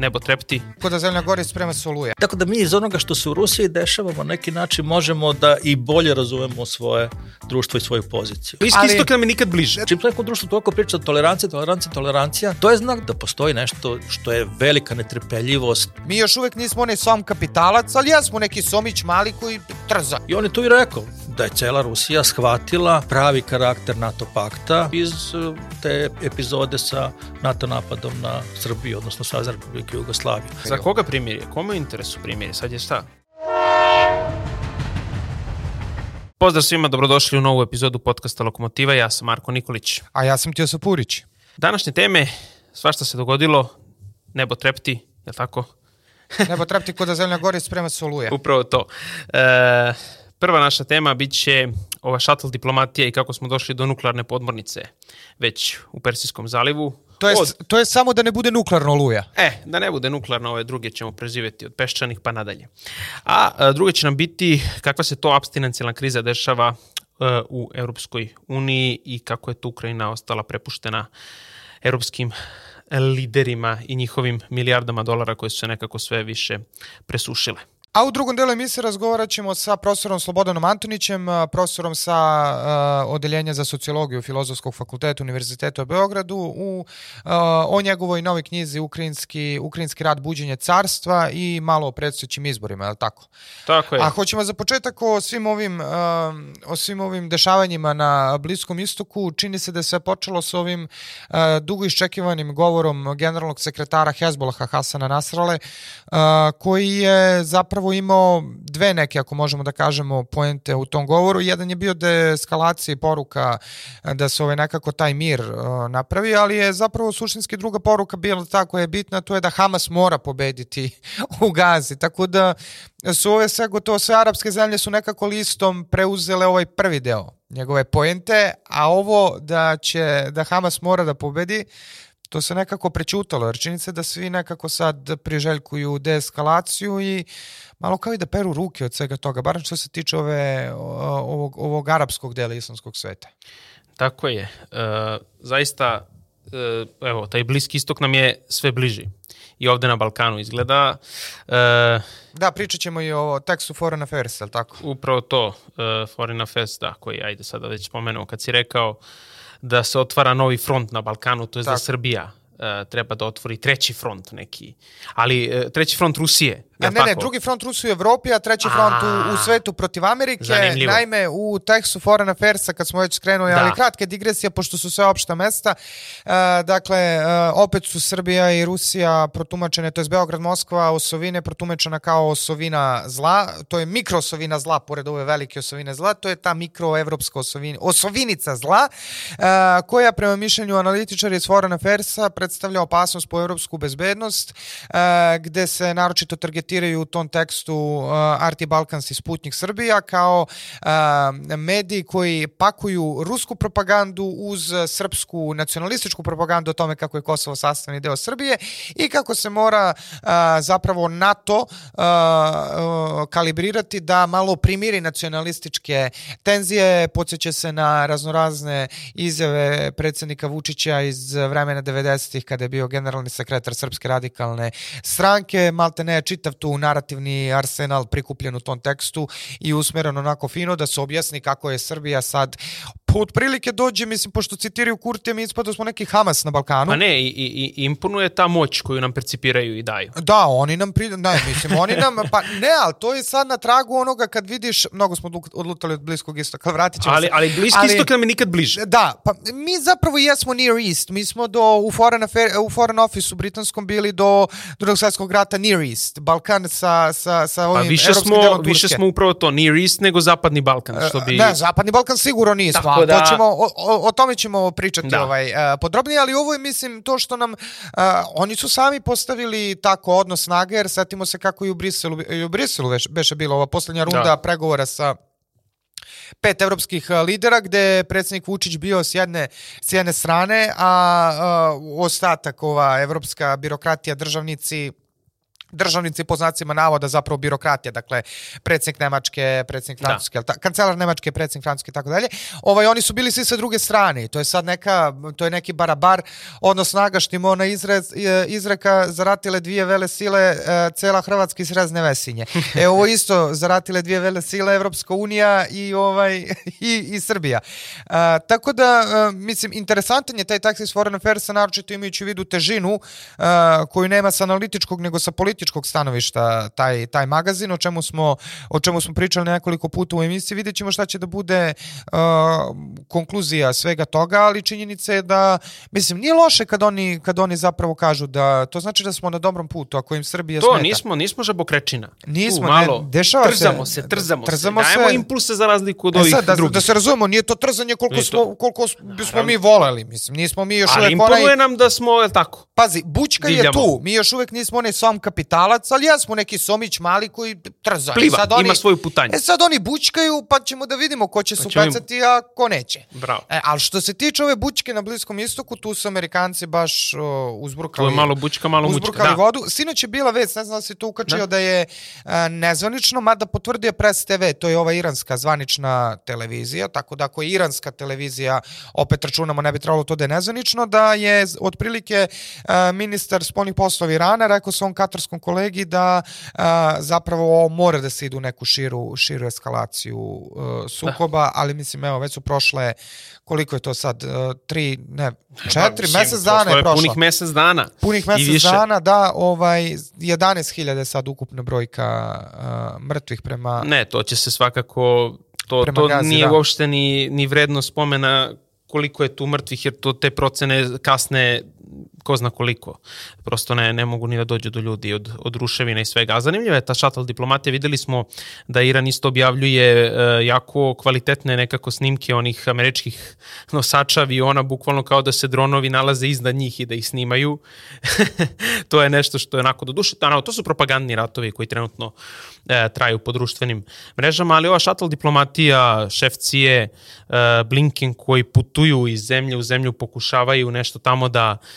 nebo trepti. Kod da zemlja gori sprema se oluje. Tako da mi iz onoga što se u Rusiji dešava na neki način možemo da i bolje razumemo svoje društvo i svoju poziciju. Bliski Ali- istok nam je nikad bliže. Čim neko društvo toliko priča o toleranciji, tolerancija, tolerancija, to je znak da postoji nešto što je velika netrpeljivost. Mi još uvek nismo onaj som kapitalac, ali ja smo neki somić mali koji trza. I on je tu i rekao da je cela Rusija shvatila pravi karakter NATO pakta iz eh, te epizode sa NATO napadom na Srbiju, odnosno Savez Republike Jugoslavije. Za koga primirje? Kome je u interesu primirje? Sad je šta? Pozdrav svima, dobrodošli u novu epizodu podcasta Lokomotiva. Ja sam Marko Nikolić. A ja sam Tiosa Purić. Današnje teme, svašta se dogodilo, nebo trepti, je tako? Nebo trepti kod da zemlja gori sprema se oluje. Upravo to. E, prva naša tema bit će ova shuttle diplomatija i kako smo došli do nuklearne podmornice već u Persijskom zalivu. To je, Od- to je samo da ne bude nuklearno oluja. E, da ne bude nuklearna, ove druge ćemo preživjeti od peščanih pa nadalje. A, a druge će nam biti kakva se to abstinencijalna kriza dešava e, u Europskoj uniji i kako je tu Ukrajina ostala prepuštena europskim liderima i njihovim milijardama dolara koje su se nekako sve više presušile. A u drugom delu emisije razgovarat ćemo sa profesorom Slobodanom Antonićem, profesorom sa a, Odeljenja za sociologiju Filozofskog fakulteta Univerziteta u Beogradu u, a, o njegovoj novoj knjizi Ukrajinski, Ukrajinski rad buđenje carstva i malo o predstojećim izborima, je li tako? Tako je. A hoćemo za početak o svim ovim, um, o svim ovim dešavanjima na Bliskom istoku. Čini se da je sve počelo s ovim uh, dugo iščekivanim govorom generalnog sekretara Hezbolaha Hasana Nasrale, uh, koji je zapravo imao dve neke, ako možemo da kažemo, poente u tom govoru. Jedan je bio deeskalacija i poruka uh, da se ovaj nekako taj mir uh, napravi, ali je zapravo suštinski druga poruka bila ta koja je bitna, to je da Hamas mora pobediti u Gazi. Tako da su ove sve, gotovo sve arapske zemlje su nekako listom preuzele ovaj prvi deo njegove poente, a ovo da će, da Hamas mora da pobedi, to se nekako prećutalo, jer čini se da svi nekako sad priželjkuju deeskalaciju i malo kao i da peru ruke od svega toga, barem što se tiče ove, ovog, ovog arapskog dela islamskog sveta. Tako je. E, zaista, e, evo, taj bliski istok nam je sve bliži. I ovde na Balkanu izgleda. E, Da, pričat ćemo i o tekstu Foreign Affairs, je li tako? upravo to, e, Foreign Affairs, da, koji, ajde sada već spomenuo, kad si rekao da se otvara novi front na Balkanu, to je da. Srbija e, treba da otvori treći front neki. Ali e, treći front Rusije, A jel ne, ne, tako? drugi front Rusije u Evropi, a treći front u, u svetu protiv Amerike. Zanimljivo. Naime, u tekstu Foreign Affairsa, kad smo već skrenuli, Da. ali kratka digresija, pošto su sve opšta mesta, e, dakle, e, opet su Srbija i Rusija protumačene, to je Beograd, Moskva, osovine protumačena kao osovina zla, to je mikroosovina zla, pored ove velike osovine zla, to je ta mikroevropska osovina, osovinica zla, e, koja prema mišljenju analitičara iz Foreign Affairsa predstavlja opasnost po evropsku bezbednost, e, gde se naročito targetiraju u tom tekstu uh, Arti Balkans i Sputnik Srbija kao uh, mediji koji pakuju rusku propagandu uz srpsku nacionalističku propagandu o tome kako je Kosovo sastavni deo Srbije i kako se mora uh, zapravo NATO kalibrirati da malo primiri nacionalističke tenzije, podsjeća se na raznorazne izjave predsjednika Vučića iz vremena 90-ih kada je bio generalni sekretar Srpske radikalne stranke, malte ne čitav tu narativni arsenal prikupljen u tom tekstu i usmeren onako fino da se objasni kako je Srbija sad po otprilike dođe, mislim, pošto citiraju Kurtija, mi ispada da smo neki Hamas na Balkanu. Pa ne, i, i, i imponuje ta moć koju nam percipiraju i daju. Da, oni nam pri... ne, mislim, oni nam, pa ne, ali to je sad na tragu onoga kad vidiš, mnogo smo odlu- odlutali od bliskog istoka, vratit ćemo Ali, se. ali bliski istok nam je nikad bliže. Da, pa mi zapravo jesmo Near East. Mi smo do, u, foreign affair, u Foreign Office u britanskom bili do drugog svjetskog rata Near East. Balkan sa, sa, sa Pa ovim više evropskim smo, više smo upravo to, Near East nego Zapadni Balkan, što bi... Ne, Zapadni Balkan sigurno nismo, Tako da- to ćemo, o, o, tome ćemo pričati Da. ovaj, uh, podrobnije, ali ovo je, mislim, to što nam, uh, oni su sami postavili tako odnos snage, jer setimo se kako i u Briselu, i u Briselu već, beše bila ova posljednja runda Da. pregovora sa pet evropskih a, lidera gde je predsjednik Vučić bio s jedne, s jedne strane, a, a ostatak ova evropska birokratija, državnici državnici po znacima navoda zapravo birokratija, dakle predsjednik Nemačke, predsjednik Francuske, da. kancelar Nemačke, predsjednik Francuske i tako dalje. Ovaj oni su bili svi sa druge strane. To je sad neka to je neki barabar odnos snaga što ona izrez, izreka zaratile dvije vele sile e, cela Hrvatska i srezne vesinje. E ovo isto zaratile dvije vele sile Evropska unija i ovaj i, i Srbija. A, e, tako da e, mislim interesantan je taj Taxis Foreign Affairs naročito imajući u vidu težinu a, koju nema sa analitičkog nego sa političkog političkog stanovišta taj, taj magazin, o čemu, smo, o čemu smo pričali nekoliko puta u emisiji. Vidjet ćemo šta će da bude uh, konkluzija svega toga, ali činjenica je da, mislim, nije loše kad oni, kad oni zapravo kažu da, to znači da smo na dobrom putu, ako im Srbija to, smeta. To, nismo, nismo žabokrečina. Nismo, tu, malo, ne, dešava trzamo se, se trzamo, trzamo se, dajemo impulse za razliku od e, ovih sad, da, drugih. Da se razumemo, nije to trzanje koliko, smo, koliko bismo mi voleli, mislim, nismo mi još ali uvek onaj... Ali nam da smo, je tako? Pazi, bučka Divljamo. je tu, mi još uvek nismo onaj sam kapitalac, ali ja smo neki somić mali koji trza. Pliva, sad oni, ima svoju putanju. E sad oni bučkaju, pa ćemo da vidimo ko će pa supecati, im... a ko neće. Bravo. E, ali što se tiče ove bučke na Bliskom istoku, tu su Amerikanci baš o, uzburkali. To je malo bučka, malo mučka. Uzburkali da. vodu. Sinoć je bila vest, ne znam da si to ukačio, da, da je a, nezvanično, mada potvrdio Press TV, to je ova iranska zvanična televizija, tako da ako je iranska televizija, opet računamo, ne bi trebalo to da je nezvanično, da je otprilike a, ministar spolnih poslova Irana rekao svom katarskom kolegi da a, zapravo mora da se ide u neku širu, širu eskalaciju uh, sukoba, da. ali mislim, evo, već su prošle, koliko je to sad, uh, tri, ne, četiri, pa, mesec dana je prošlo. Punih mesec dana. Punih mesec dana, da, ovaj, 11.000 sad ukupna brojka uh, mrtvih prema... Ne, to će se svakako, to, to gazi, nije da. uopšte ni, ni vredno spomena koliko je tu mrtvih, jer to te procene kasne ko zna koliko. Prosto ne, ne mogu ni da dođu do ljudi od, od ruševina i svega. A zanimljiva je ta shuttle diplomatija. Videli smo da Iran isto objavljuje e, jako kvalitetne nekako snimke onih američkih nosača aviona, bukvalno kao da se dronovi nalaze iznad njih i da ih snimaju. to je nešto što je onako do duše. Ano, to su propagandni ratovi koji trenutno e, traju po društvenim mrežama, ali ova shuttle diplomatija, šefcije, e, Blinken koji putuju iz zemlje u zemlju, pokušavaju nešto tamo da uh,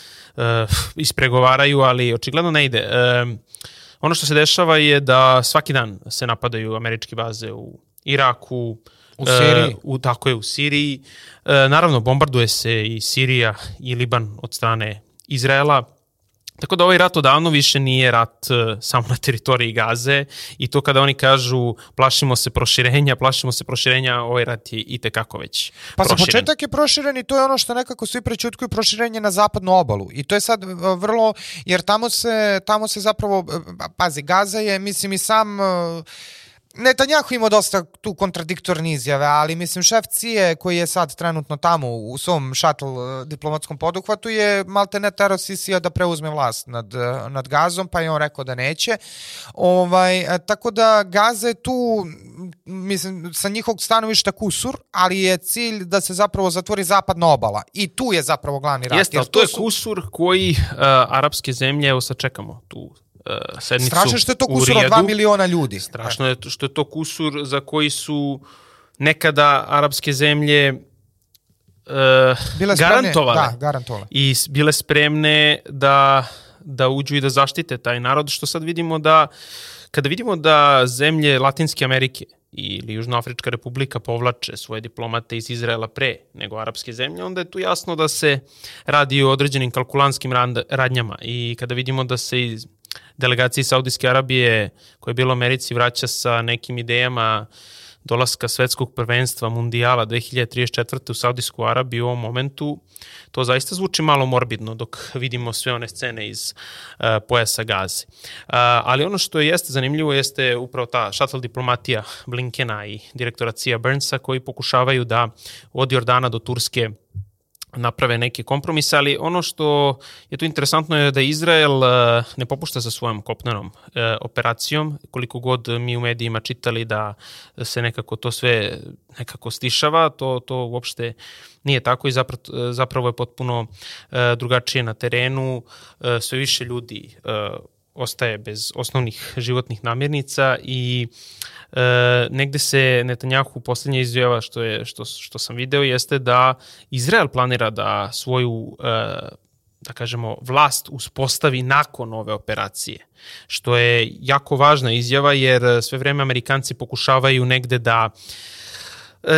ispregovaraju, ali očigledno ne ide. Ono što se dešava je da svaki dan se napadaju američke baze u Iraku, U Siriji. Uh, u, tako je, u Siriji. Uh, naravno, bombarduje se i Sirija i Liban od strane Izraela. Tako da ovaj rat odavno više nije rat uh, samo na teritoriji Gaze i to kada oni kažu plašimo se proširenja, plašimo se proširenja, ovaj rat je i tekako već Pa za početak je proširen i to je ono što nekako svi prečutkuju proširenje na zapadnu obalu. I to je sad vrlo, jer tamo se, tamo se zapravo, pazi, Gaza je, mislim i sam... Uh, Netanjahu ima dosta tu kontradiktorne izjave, ali mislim šef Cije koji je sad trenutno tamo u svom shuttle uh, diplomatskom poduhvatu je malte ne tero Sisija da preuzme vlast nad, uh, nad Gazom, pa je on rekao da neće. Ovaj, e, tako da Gaza je tu, mislim, sa njihovog stanovišta kusur, ali je cilj da se zapravo zatvori zapadna obala. I tu je zapravo glavni rat. Jeste, ali to je su... kusur koji uh, arapske zemlje, evo sad čekamo tu uh, sednicu Strašno što je to kusur od 2 miliona ljudi. Strašno je što je to kusur za koji su nekada arapske zemlje uh, bile spremne, garantovale, da, garantovale. I bile spremne da, da uđu i da zaštite taj narod, što sad vidimo da kada vidimo da zemlje Latinske Amerike ili Južnoafrička republika povlače svoje diplomate iz Izraela pre nego arapske zemlje, onda je tu jasno da se radi o određenim kalkulanskim radnjama. I kada vidimo da se iz delegaciji Saudijske Arabije koja je bila u Americi vraća sa nekim idejama dolaska svetskog prvenstva mundijala 2034. u Saudijsku Arabiju u ovom momentu, to zaista zvuči malo morbidno dok vidimo sve one scene iz uh, pojasa Gaze. Uh, ali ono što jeste zanimljivo jeste upravo ta shuttle diplomatija Blinkena i direktora Cija Burnsa koji pokušavaju da od Jordana do Turske naprave neke kompromise, ali ono što je tu interesantno je da Izrael e, ne popušta sa svojom kopnenom e, operacijom, koliko god mi u medijima čitali da se nekako to sve nekako stišava, to, to uopšte nije tako i zapravo, je potpuno e, drugačije na terenu, sve više ljudi ostaje bez osnovnih životnih namirnica i e, negde se Netanjahu poslednja izjava što, je, što, što sam video jeste da Izrael planira da svoju e, da kažemo, vlast uspostavi nakon ove operacije. Što je jako važna izjava jer sve vreme Amerikanci pokušavaju negde da uh,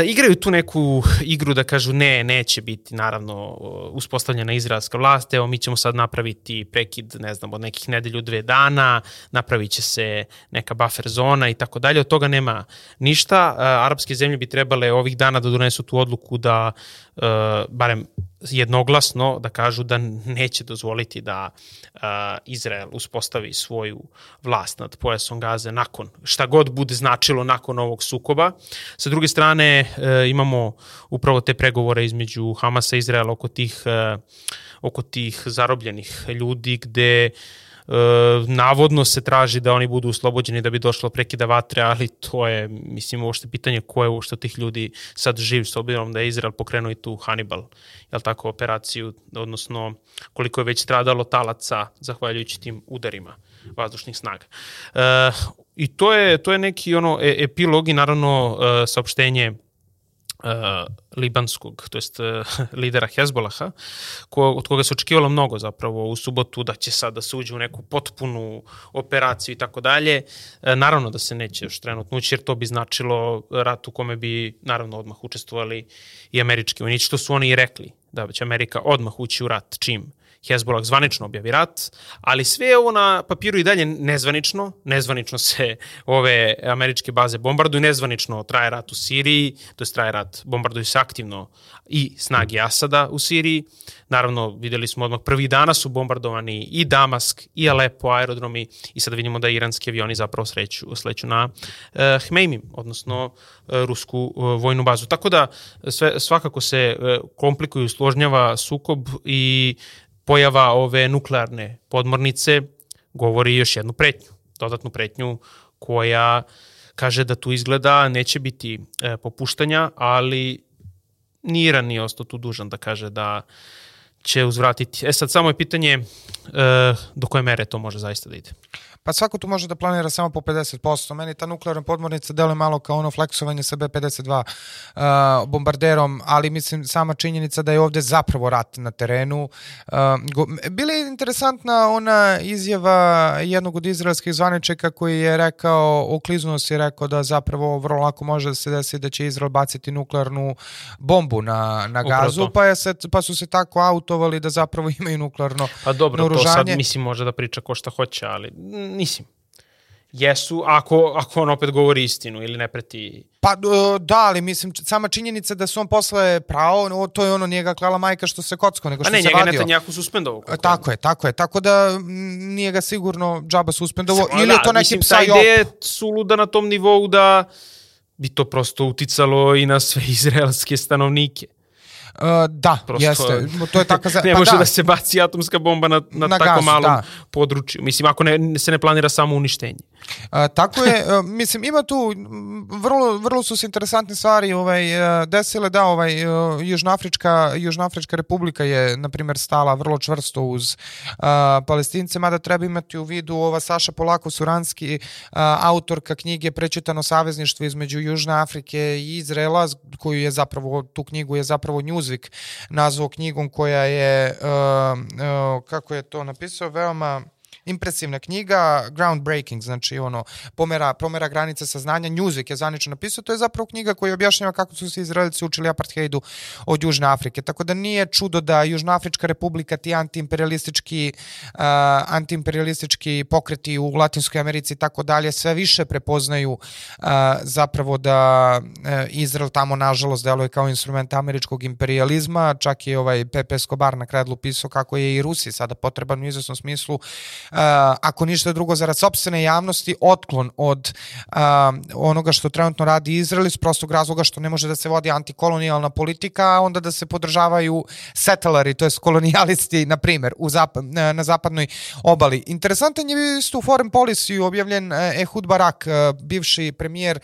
igraju tu neku igru da kažu ne, neće biti naravno uspostavljena izraelska vlast, evo mi ćemo sad napraviti prekid, ne znam, od nekih nedelju, dve dana, napravit će se neka buffer zona i tako dalje, od toga nema ništa. E, arapske zemlje bi trebale ovih dana da donesu tu odluku da, e, barem jednoglasno da kažu da neće dozvoliti da uh, Izrael uspostavi svoju vlast nad pojasom Gaze nakon, šta god bude značilo nakon ovog sukoba. Sa druge strane uh, imamo upravo te pregovore između Hamasa i Izraela oko tih, uh, oko tih zarobljenih ljudi gde E, navodno se traži da oni budu oslobođeni da bi došlo prekida vatre, ali to je, mislim, uopšte pitanje ko je uopšte tih ljudi sad živ, s obzirom da je Izrael pokrenuo i tu Hannibal, jel tako, operaciju, odnosno koliko je već stradalo talaca zahvaljujući tim udarima vazdušnih snaga. E, I to je, to je neki ono e, epilog i naravno e, saopštenje libanskog, to jest uh, lidera Hezbolaha, ko, od koga se očekivalo mnogo zapravo u subotu da će sad da se uđe u neku potpunu operaciju i tako dalje. Uh, naravno da se neće još trenutno ući jer to bi značilo rat u kome bi naravno odmah učestvovali i američki vojnici, što su oni i rekli da će Amerika odmah ući u rat čim Hezbollah zvanično objavi rat, ali sve je ovo na papiru i dalje nezvanično. Nezvanično se ove američke baze bombarduju, nezvanično traje rat u Siriji, to je traje rat, bombarduju se aktivno i snagi Asada u Siriji. Naravno, videli smo odmah prvi dana su bombardovani i Damask, i Alepo, aerodromi i sad vidimo da iranski avioni zapravo sreću, sleću na uh, Hmeimim, odnosno uh, rusku uh, vojnu bazu. Tako da sve, svakako se uh, komplikuju, složnjava sukob i pojava ove nuklearne podmornice govori još jednu pretnju, dodatnu pretnju koja kaže da tu izgleda neće biti e, popuštanja, ali ni Iran nije ostao tu dužan da kaže da će uzvratiti. E sad, samo je pitanje e, do koje mere to može zaista da ide. Pa svako tu može da planira samo po 50%. Meni ta nuklearna podmornica deluje malo kao ono fleksovanje sa B-52 uh, bombarderom, ali mislim sama činjenica da je ovde zapravo rat na terenu. Uh, go, bila je interesantna ona izjava jednog od izraelskih zvaničeka koji je rekao, ukliznuo je rekao da zapravo vrlo lako može da se desi da će Izrael baciti nuklearnu bombu na, na gazu, pa, je se, pa su se tako autovali da zapravo imaju nuklearno Pa dobro, naoružanje. to sad mislim može da priča ko šta hoće, ali mislim, jesu, ako, ako on opet govori istinu ili ne preti... Pa da, ali mislim, sama činjenica da su on posle pravo, to je ono njega klala majka što se kocko, nego što se vadio. A ne, njega Netanjahu suspendovo. Tako je, tako je, tako da nije ga sigurno džaba suspendovo, ili da, je to neki mislim, psa i op. ideje suluda na tom nivou da bi to prosto uticalo i na sve izraelske stanovnike. Uh, da, Prosto, jeste. To je taka za... ne pa može da. da se baci atomska bomba na, na, na tako gazu, malom da. području. Mislim, ako ne, se ne planira samo uništenje. Uh, tako je, uh, mislim, ima tu vrlo, vrlo su se interesantne stvari ovaj, uh, desile, da, ovaj, uh, Južnoafrička, Južnoafrička republika je, na primjer, stala vrlo čvrsto uz uh, palestince, mada treba imati u vidu ova Saša Polako Suranski, uh, autorka knjige Prečitano savezništvo između Južne Afrike i Izrela, koju je zapravo, tu knjigu je zapravo News Newsweek nazvao knjigom koja je, uh, uh, kako je to napisao, veoma impresivna knjiga, groundbreaking, znači ono, pomera, pomera granice saznanja, Newsweek je zanično napisao, to je zapravo knjiga koja objašnjava kako su se Izraelici učili apartheidu od Južne Afrike, tako da nije čudo da Južnoafrička republika, ti antiimperialistički, uh, antiimperialistički pokreti u Latinskoj Americi i tako dalje, sve više prepoznaju uh, zapravo da uh, Izrael tamo nažalost deluje kao instrument američkog imperializma, čak i ovaj Pepe Escobar na kredlu pisao kako je i Rusi sada potreban u izvesnom smislu ako ništa drugo zarad sopstvene javnosti, otklon od uh, onoga što trenutno radi Izrael iz prostog razloga što ne može da se vodi antikolonijalna politika, a onda da se podržavaju settleri, to jest kolonijalisti, na primer, u zap na zapadnoj obali. Interesantan je isto u foreign policy objavljen Ehud Barak, bivši premijer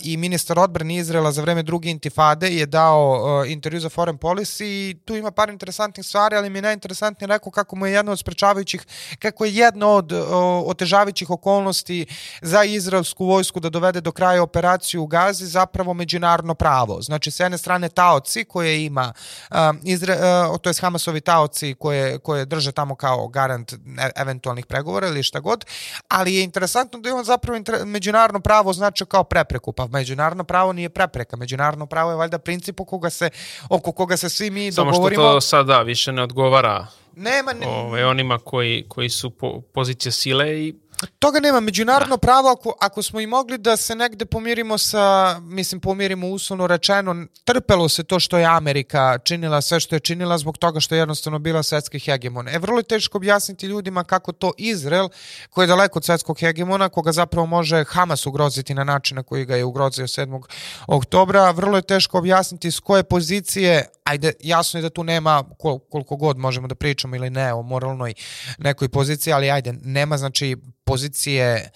i ministar odbrane Izraela za vreme druge intifade je dao intervju za foreign policy i tu ima par interesantnih stvari, ali mi je najinteresantnije rekao kako mu je jedna od sprečavajućih, kako kako je jedna od o, otežavajućih okolnosti za izraelsku vojsku da dovede do kraja operaciju u Gazi zapravo međunarodno pravo. Znači, s jedne strane taoci koje ima, um, Izra, uh, to je Hamasovi taoci koje, koje drže tamo kao garant e eventualnih pregovora ili šta god, ali je interesantno da je on zapravo inter, međunarodno pravo znači kao prepreku, pa međunarodno pravo nije prepreka, međunarodno pravo je valjda princip oko koga se, oko koga se svi mi Samo dogovorimo. Samo što to sada više ne odgovara Nema, ne, ove, onima koji, koji su po, pozicije sile i Toga nema. Međunarodno da. pravo, ako, ako smo i mogli da se negde pomirimo sa, mislim, pomirimo uslovno rečeno, trpelo se to što je Amerika činila sve što je činila zbog toga što je jednostavno bila svetski hegemon. E, vrlo je teško objasniti ljudima kako to Izrael, koji je daleko od svetskog hegemona, koga zapravo može Hamas ugroziti na način na koji ga je ugrozio 7. oktobra, vrlo je teško objasniti s koje pozicije, ajde, jasno je da tu nema kol, koliko god možemo da pričamo ili ne o moralnoj nekoj poziciji, ali ajde, nema znači pozicije,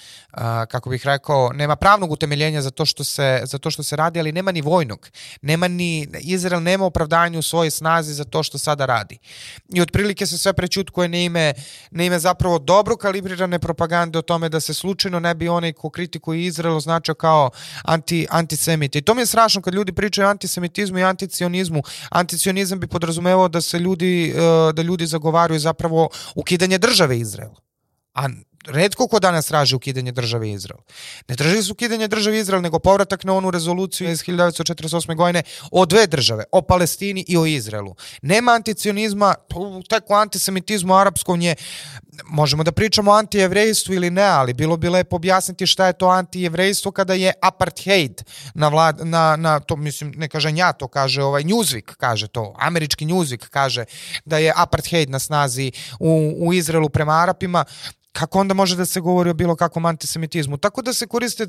kako bih rekao, nema pravnog utemeljenja za to što se, za to što se radi, ali nema ni vojnog. Nema ni, Izrael nema opravdanja u svojoj snazi za to što sada radi. I otprilike se sve prećutkuje na ime, na ime zapravo dobro kalibrirane propagande o tome da se slučajno ne bi onaj ko kritikuje Izrael označio kao anti, antisemit. I to mi je strašno kad ljudi pričaju o antisemitizmu i anticionizmu. Anticionizam bi podrazumevao da se ljudi, da ljudi zagovaraju zapravo ukidanje države Izraela. A redko ko danas traži ukidanje države Izrael. Ne traži se ukidanje države Izrael, nego povratak na onu rezoluciju iz 1948. godine o dve države, o Palestini i o Izraelu. Nema anticionizma, tek o antisemitizmu arapskom je, možemo da pričamo o antijevrejstvu ili ne, ali bilo bi lepo objasniti šta je to antijevrejstvo kada je apartheid na, vlad, na, na to, mislim, ne kaže ja, to kaže ovaj Newsweek, kaže to, američki Newsweek kaže da je apartheid na snazi u, u Izraelu prema Arapima, kako onda može da se govori o bilo kakvom antisemitizmu? Tako da se koriste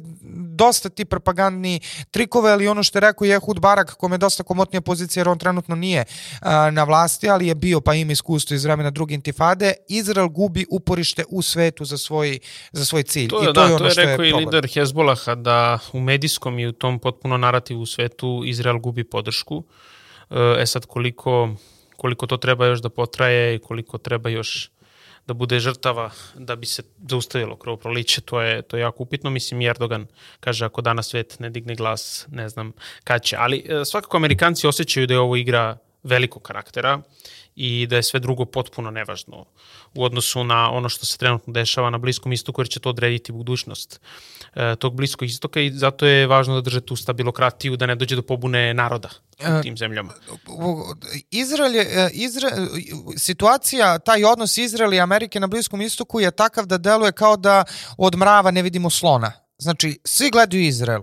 dosta ti propagandni trikove, ali ono što je rekao Jehud Barak, kome je dosta komotnija pozicija, jer on trenutno nije a, na vlasti, ali je bio pa ima iskustvo iz vremena druge intifade, Izrael gubi uporište u svetu za svoj, za svoj cilj. To je, I to da, je ono to je što rekao je i lider Hezbolaha da u medijskom i u tom potpuno narativu u svetu Izrael gubi podršku. E sad koliko, koliko to treba još da potraje i koliko treba još da bude žrtava da bi se zaustavilo krvoproliće, to je, to je jako upitno. Mislim, Erdogan kaže ako danas svet ne digne glas, ne znam kad će. Ali e, svakako Amerikanci osjećaju da je ovo igra velikog karaktera i da je sve drugo potpuno nevažno u odnosu na ono što se trenutno dešava na Bliskom istoku, jer će to odrediti budućnost e, tog Bliskog istoka i zato je važno da drže tu stabilokratiju, da ne dođe do pobune naroda u e, tim zemljama. Izrael je, e, Izrael, situacija, taj odnos Izraela i Amerike na Bliskom istoku je takav da deluje kao da od mrava ne vidimo slona. Znači, svi gledaju Izrael,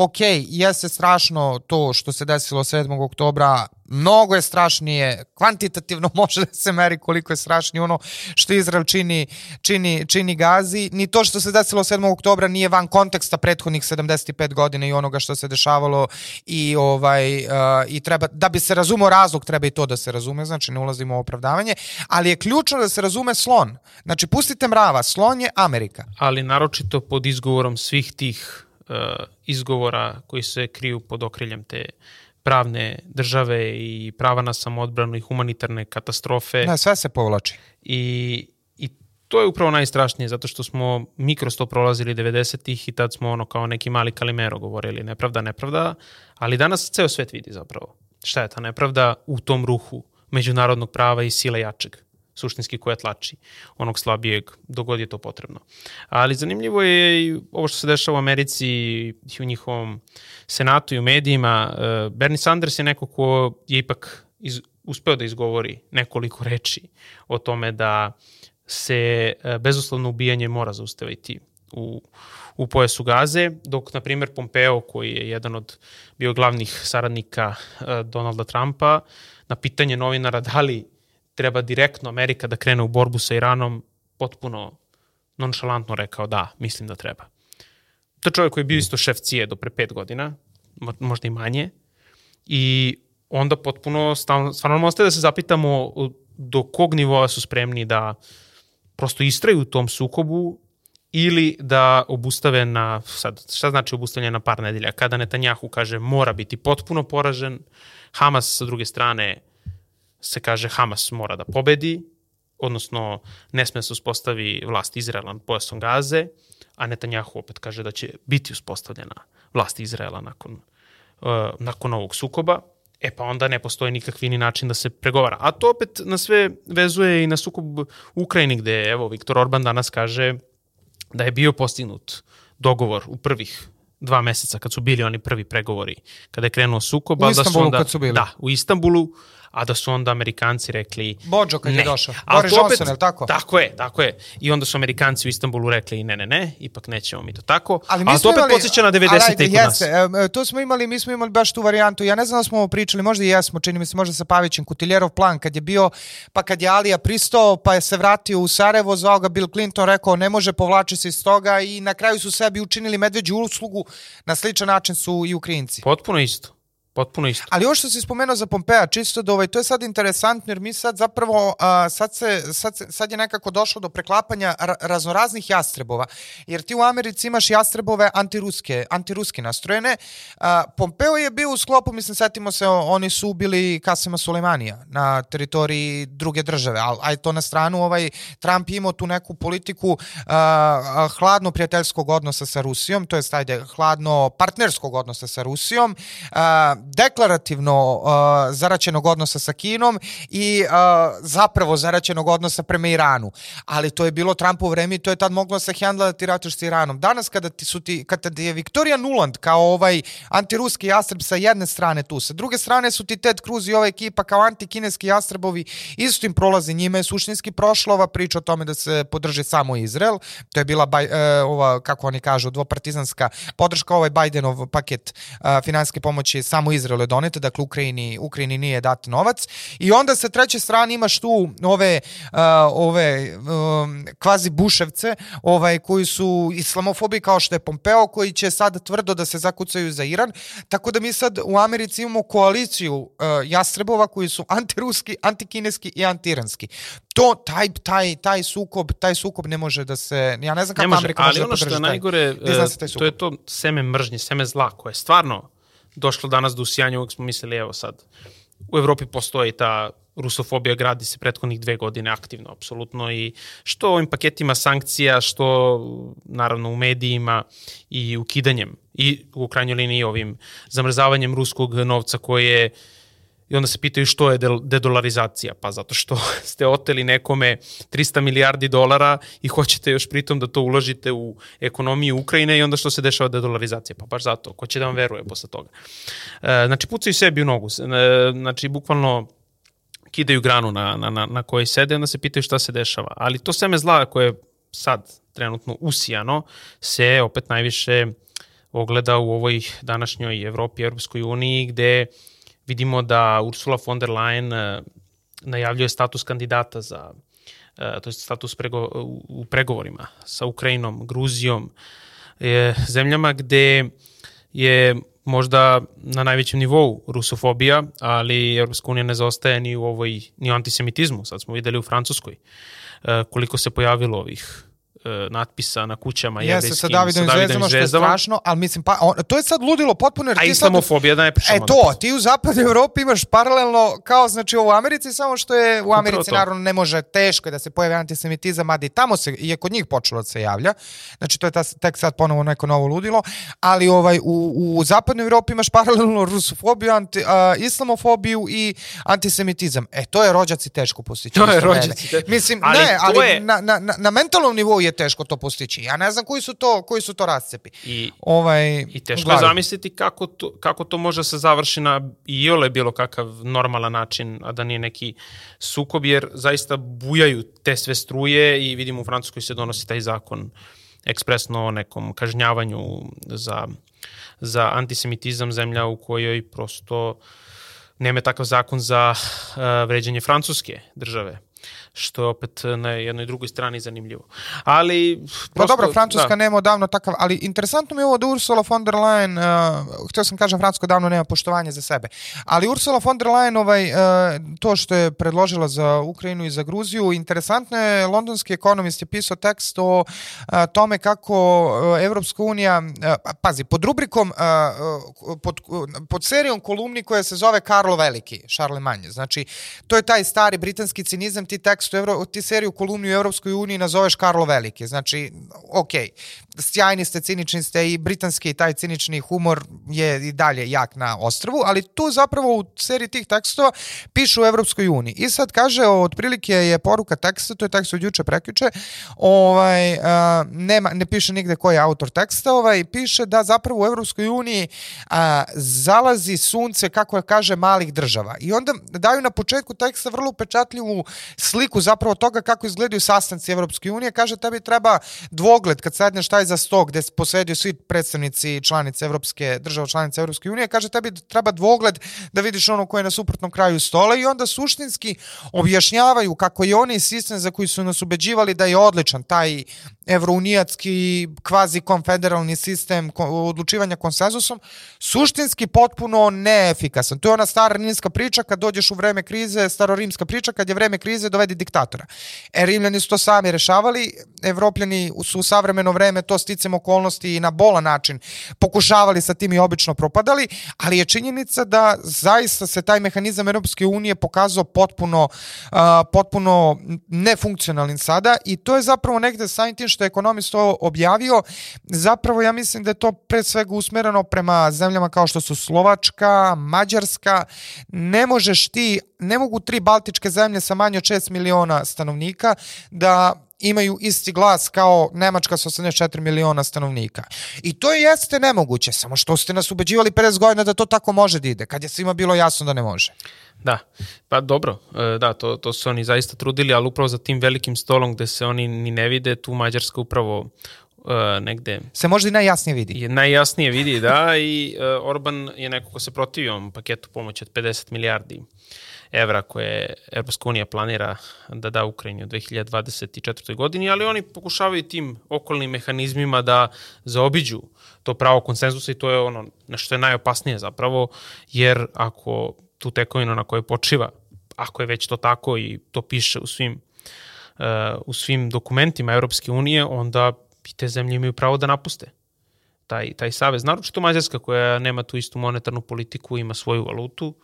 ok, jeste strašno to što se desilo 7. oktobra, mnogo je strašnije, kvantitativno može da se meri koliko je strašnije ono što Izrael čini, čini, čini Gazi, ni to što se desilo 7. oktobra nije van konteksta prethodnih 75 godina i onoga što se dešavalo i ovaj uh, i treba da bi se razumeo razlog treba i to da se razume, znači ne ulazimo u opravdavanje, ali je ključno da se razume slon. Znači pustite mrava, slon je Amerika. Ali naročito pod izgovorom svih tih izgovora koji se kriju pod okriljem te pravne države i prava na samoodbranu i humanitarne katastrofe. Da, sve se povlači. I, I to je upravo najstrašnije, zato što smo mi kroz to prolazili 90-ih i tad smo ono kao neki mali kalimero govorili nepravda, nepravda, ali danas ceo svet vidi zapravo šta je ta nepravda u tom ruhu međunarodnog prava i sile jačeg suštinski koja tlači onog slabijeg dogod je to potrebno. Ali zanimljivo je i ovo što se dešava u Americi i u njihovom senatu i u medijima. E, Bernie Sanders je neko ko je ipak iz, uspeo da izgovori nekoliko reči o tome da se e, bezuslovno ubijanje mora zaustaviti u, u pojasu Gaze, dok, na primjer, Pompeo, koji je jedan od bio glavnih saradnika e, Donalda Trumpa, na pitanje novinara da li treba direktno Amerika da krene u borbu sa Iranom, potpuno nonšalantno rekao da, mislim da treba. To je čovjek koji je bio isto šef cije do pre pet godina, možda i manje, i onda potpuno stvarno ostaje da se zapitamo do kog nivoa su spremni da prosto istraju u tom sukobu ili da obustave na, sad, šta znači obustavljanje na par nedelja? Kada Netanjahu kaže mora biti potpuno poražen, Hamas sa druge strane se kaže Hamas mora da pobedi, odnosno ne sme se uspostavi vlast Izraela nad pojasom Gaze, a Netanjahu opet kaže da će biti uspostavljena vlast Izraela nakon, uh, nakon ovog sukoba, e pa onda ne postoji nikakvi ni način da se pregovara. A to opet na sve vezuje i na sukob u Ukrajini gde, evo, Viktor Orban danas kaže da je bio postignut dogovor u prvih dva meseca kad su bili oni prvi pregovori, kada je krenuo sukob. U Istanbulu da su onda, kad su bili. Da, u Istanbulu, a da su onda Amerikanci rekli Bođo kad ne. je došao. A Boris to opet- Johnson, je li tako? Tako je, tako je. I onda su Amerikanci u Istanbulu rekli ne, ne, ne, ipak nećemo mi to tako. Ali, mi to smo opet imali, podsjeća na ali 90. ajde, i kod nas. jeste, em, to smo imali, mi smo imali baš tu varijantu. Ja ne znam da smo ovo pričali, možda i jesmo, čini mi se možda sa Pavićem, Kutiljerov plan kad je bio, pa kad je Alija pristao, pa je se vratio u Sarajevo, zvao ga Bill Clinton, rekao ne može, povlači se iz toga i na kraju su sebi učinili medveđu uslugu, na sličan način su i Ukrajinci. Potpuno isto. Potpuno isto. Ali ovo što si spomenuo za Pompeja, čisto da ovaj, to je sad interesantno jer mi sad zapravo, a, sad, se, sad, se, sad je nekako došlo do preklapanja ra- raznoraznih jastrebova. Jer ti u Americi imaš jastrebove antiruske, antiruski nastrojene. A, Pompeo je bio u sklopu, mislim, setimo se, oni su ubili Kasima Sulejmanija na teritoriji druge države, ali aj to na stranu, ovaj, Trump je imao tu neku politiku a, hladno prijateljskog odnosa sa Rusijom, to je ajde, hladno partnerskog odnosa sa Rusijom, a, deklarativno a, zaraćenog odnosa sa Kinom i a, zapravo zaraćenog odnosa prema Iranu. Ali to je bilo Trumpu vreme i to je tad moglo se hendla da ti rataš sa Iranom. Danas kada ti su ti, kada ti je Viktorija Nuland kao ovaj antiruski jastreb sa jedne strane tu, sa druge strane su ti Ted Cruz i ova ekipa kao antikineski jastrebovi, isto im prolazi njima je suštinski prošla ova priča o tome da se podrži samo Izrael. To je bila baj, e, ova, kako oni kažu, dvopartizanska podrška, ovaj Bidenov paket e, finansijske pomoći samo Izraelu je donete, dakle Ukrajini, Ukrajini nije dat novac. I onda sa treće strane imaš tu ove, uh, ove um, kvazi buševce ovaj, koji su islamofobi kao što je Pompeo, koji će sad tvrdo da se zakucaju za Iran. Tako da mi sad u Americi imamo koaliciju uh, jastrebova koji su antiruski, antikineski i antiranski. To, taj, taj, taj sukob, taj sukob ne može da se, ja ne znam kako Ne može, Amerika može ali da ono što podrži je najgore, e, taj to je to seme mržnje, seme zla, koje je stvarno došlo danas do usijanja, uvijek smo mislili, evo sad, u Evropi postoji ta rusofobija, gradi se prethodnih dve godine aktivno, apsolutno, i što ovim paketima sankcija, što naravno u medijima i ukidanjem, i u krajnjoj liniji ovim zamrzavanjem ruskog novca koje I onda se pitaju što je dedolarizacija. Pa zato što ste oteli nekome 300 milijardi dolara i hoćete još pritom da to uložite u ekonomiju Ukrajine i onda što se dešava dedolarizacija. Pa baš zato. Ko će da vam veruje posle toga? E, znači, pucaju sebi u nogu. E, znači, bukvalno kidaju granu na, na, na, na kojoj sede, onda se pitaju šta se dešava. Ali to seme zla koje je sad trenutno usijano se opet najviše ogleda u ovoj današnjoj Evropi, Europskoj uniji, gde vidimo da Ursula von der Leyen e, najavljuje status kandidata za e, to je status prego, u, pregovorima sa Ukrajinom, Gruzijom, e, zemljama gde je možda na najvećem nivou rusofobija, ali Europska unija ne zaostaje ni u ovoj ni u antisemitizmu. Sad smo videli u Francuskoj e, koliko se pojavilo ovih natpisa na kućama Jeste jevrijskim sa Davidom i zvezdama, što je strašno, ali mislim, pa, on, to je sad ludilo potpuno. Jer A islamofobija da ne pričamo. E to, ti u zapadnoj Evropi imaš paralelno kao znači u Americi, samo što je u Americi naravno ne može teško je da se pojavi antisemitizam, mada i tamo se, i je kod njih počelo da se javlja, znači to je ta, tek sad ponovo neko novo ludilo, ali ovaj, u, u zapadnoj Evropi imaš paralelno rusofobiju, anti, a, islamofobiju i antisemitizam. E, to je rođaci teško postići. To je rođaci teško. Mislim, Ali ne, ali je- na, na, na, na mentalnom nivou je teško to postići. Ja ne znam koji su to, koji su to rascepi. I, Ovaj, I teško glavi. je zamisliti kako to, kako to može da se završi na i ole bilo kakav normalan način, a da nije neki sukob, jer zaista bujaju te sve struje i vidimo u Francuskoj se donosi taj zakon ekspresno o nekom kažnjavanju za, za antisemitizam zemlja u kojoj prosto nema takav zakon za uh, vređanje francuske države što je opet na jednoj drugoj strani zanimljivo. Ali... Pa prosto, dobro, Francuska da. nema odavno takav, ali interesantno mi je ovo da Ursula von der Leyen, uh, htio sam kažem Francuska davno nema poštovanje za sebe, ali Ursula von der Leyen, ovaj, uh, to što je predložila za Ukrajinu i za Gruziju, interesantno je, londonski ekonomist je pisao tekst o uh, tome kako uh, Evropska unija, uh, pazi, pod rubrikom, uh, uh, pod, pod serijom kolumni koja se zove Karlo Veliki, Charlemagne, znači to je taj stari britanski cinizam, ti tekst tekstu, Evro, ti seriju kolumni u Evropskoj uniji nazoveš Karlo Veliki. Znači, ok, sjajni ste, cinični ste i britanski taj cinični humor je i dalje jak na ostrvu, ali tu zapravo u seriji tih tekstova pišu u Evropskoj uniji. I sad kaže, otprilike je poruka teksta, to je tekst od juče prekjuče, ovaj, a, nema, ne piše nigde ko je autor teksta, ovaj, piše da zapravo u Evropskoj uniji a, zalazi sunce, kako kaže, malih država. I onda daju na početku teksta vrlo upečatljivu sliku zapravo toga kako izgledaju sastanci Evropske unije. Kaže, tebi treba dvogled kad sedneš taj za sto gde posedio svi predstavnici članice Evropske, država članice Evropske unije. Kaže, tebi treba dvogled da vidiš ono koje je na suprotnom kraju stola i onda suštinski objašnjavaju kako je onaj sistem za koji su nas ubeđivali da je odličan, taj evrounijatski kvazi konfederalni sistem odlučivanja konsenzusom, suštinski potpuno neefikasan. To je ona stara rimska priča kad dođeš u vreme krize, starorimska priča kad je vreme krize dovedi diktatora. E, Rimljani su to sami rešavali, Evropljani su u savremeno vreme to sticam okolnosti i na bolan način pokušavali sa tim i obično propadali, ali je činjenica da zaista se taj mehanizam Europske unije pokazao potpuno, uh, potpuno nefunkcionalnim sada i to je zapravo negde samim tim što je ekonomist to objavio, zapravo ja mislim da je to pre svega usmereno prema zemljama kao što su Slovačka, Mađarska, ne možeš ti, ne mogu tri baltičke zemlje sa manje od 6 miliona stanovnika da imaju isti glas kao Nemačka sa 84 miliona stanovnika. I to je jeste nemoguće, samo što ste nas ubeđivali 50 godina da to tako može da ide, kad je svima bilo jasno da ne može. Da, pa dobro, e, da, to, to su oni zaista trudili, ali upravo za tim velikim stolom gde se oni ni ne vide, tu Mađarska upravo uh, negde... Se možda i najjasnije vidi. Je najjasnije vidi, da, i uh, Orban je neko ko se protivi ovom paketu pomoći od 50 milijardi evra koje Evropska unija planira da da Ukrajini u 2024. godini, ali oni pokušavaju tim okolnim mehanizmima da zaobiđu to pravo konsenzusa i to je ono na što je najopasnije zapravo, jer ako tu tekovinu na kojoj počiva, ako je već to tako i to piše u svim, uh, u svim dokumentima Evropske unije, onda i te zemlje imaju pravo da napuste taj, taj savez. Naročito Mađarska koja nema tu istu monetarnu politiku, ima svoju valutu,